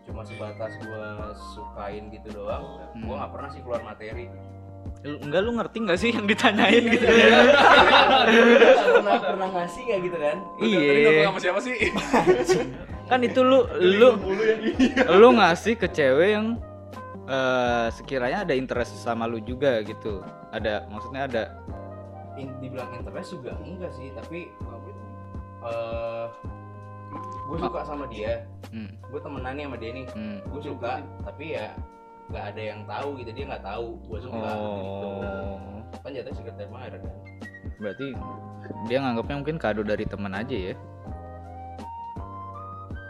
cuma sebatas gue sukain gitu doang Hmm. gue nggak pernah sih keluar materi Lu- Enggak lu ngerti nggak sih yang ditanyain gitu? pernah pernah ngasih nggak gitu kan iya. sama siapa sih? Kan itu lu lu lu ngasih ke cewek yang eh, sekiranya ada interest sama lu juga gitu. Ada maksudnya ada In- dibilang interest juga enggak sih tapi eh gue suka sama dia hmm, gue temenan nih sama dia nih hmm. gue suka tapi ya nggak ada yang tahu gitu dia nggak tahu gue suka gitu Oh. kan jatuhnya secret admirer kan Berarti dia nganggapnya mungkin kado dari teman aja ya.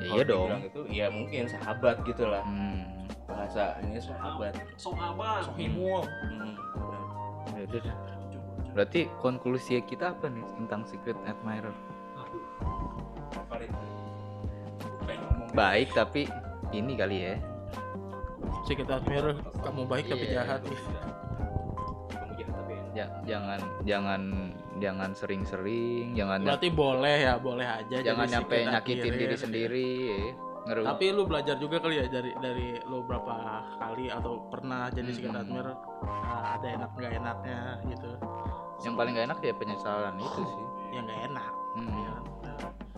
Ya, iya dong. itu ya mungkin sahabat gitu lah Hmm. bahasa ini sahabat sok abang Sohimul. hmm, Berarti konklusi kita apa nih tentang secret admirer? Baik tapi ini kali ya. Secret admirer kamu baik tapi Iya. jahat. Ja- jangan jangan jangan sering-sering, jangan Berarti boleh ya, boleh aja. jangan nyampe secret nyakitin diri sendiri. ya. Ngeru- Tapi lu belajar juga kali ya dari dari lu berapa kali atau pernah jadi secret Hmm. admirer nah, ada enak nggak enaknya gitu. yang paling gak enak ya penyesalan itu sih. yang nggak enak. Hmm. Ya,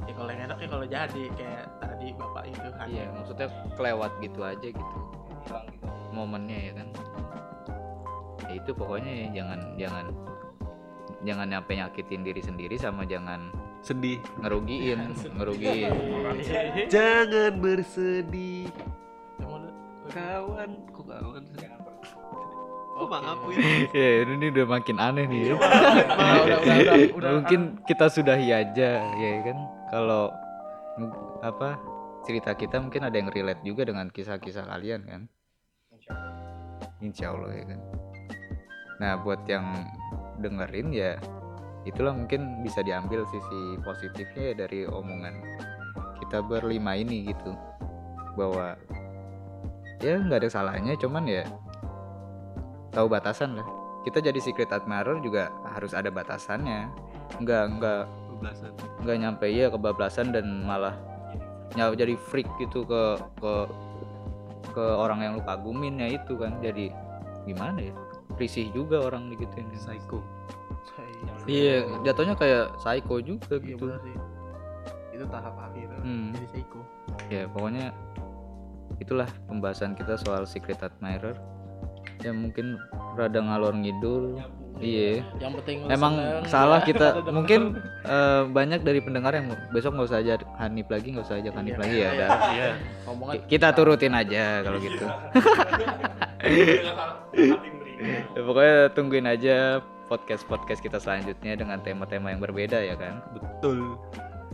ya kalau yang enak ya kalau jadi kayak tadi bapak itu kan. Iya, maksudnya kelewat gitu aja gitu hilang gitu momennya ya kan. Ya itu pokoknya ya, jangan jangan jangan nyampe nyakitin diri sendiri sama jangan sedih ngerugiin, ngerugiin. jangan bersedih kawan kok kawan? Oke. maaf, Win. ya ini udah makin aneh nih. ya. Udah, udah, udah, udah, udah. Mungkin kita sudahi aja ya kan. Kalau apa cerita kita mungkin ada yang relate juga dengan kisah-kisah kalian kan. Insya Allah ya kan. Nah buat yang dengerin ya itulah mungkin bisa diambil sisi positifnya ya dari omongan kita berlima ini gitu. Bahwa ya nggak ada salahnya cuman ya tahu batasan lah. Kita jadi secret admirer juga harus ada batasannya. Nggak nggak nggak nyampe ya kebablasan dan malah nyawa jadi freak gitu ke ke ke orang yang lu kagumin ya itu kan. Jadi gimana ya? Risih juga orang digituin. Psycho. Iya jatuhnya kayak psycho juga Iya gitu sih. Itu tahap akhir. Hmm. Jadi psycho. ya pokoknya itulah pembahasan kita soal secret admirer ya mungkin rada ngalor ngidul iya Yang penting emang salah ya. kita mungkin eh, banyak dari pendengar yang besok nggak usah ajak Hanif lagi nggak usah ajak Hanif Iya. lagi ya udah Iya. kita turutin aja kalau gitu Ya, pokoknya tungguin aja podcast podcast kita selanjutnya dengan tema-tema yang berbeda ya kan? Betul.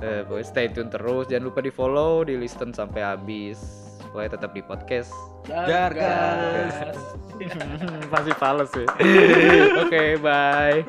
Eh, pokoknya stay tune terus. Jangan lupa di follow di listen sampai habis. Pokoknya tetap di podcast. Jargas. masih fals ya. Oke bye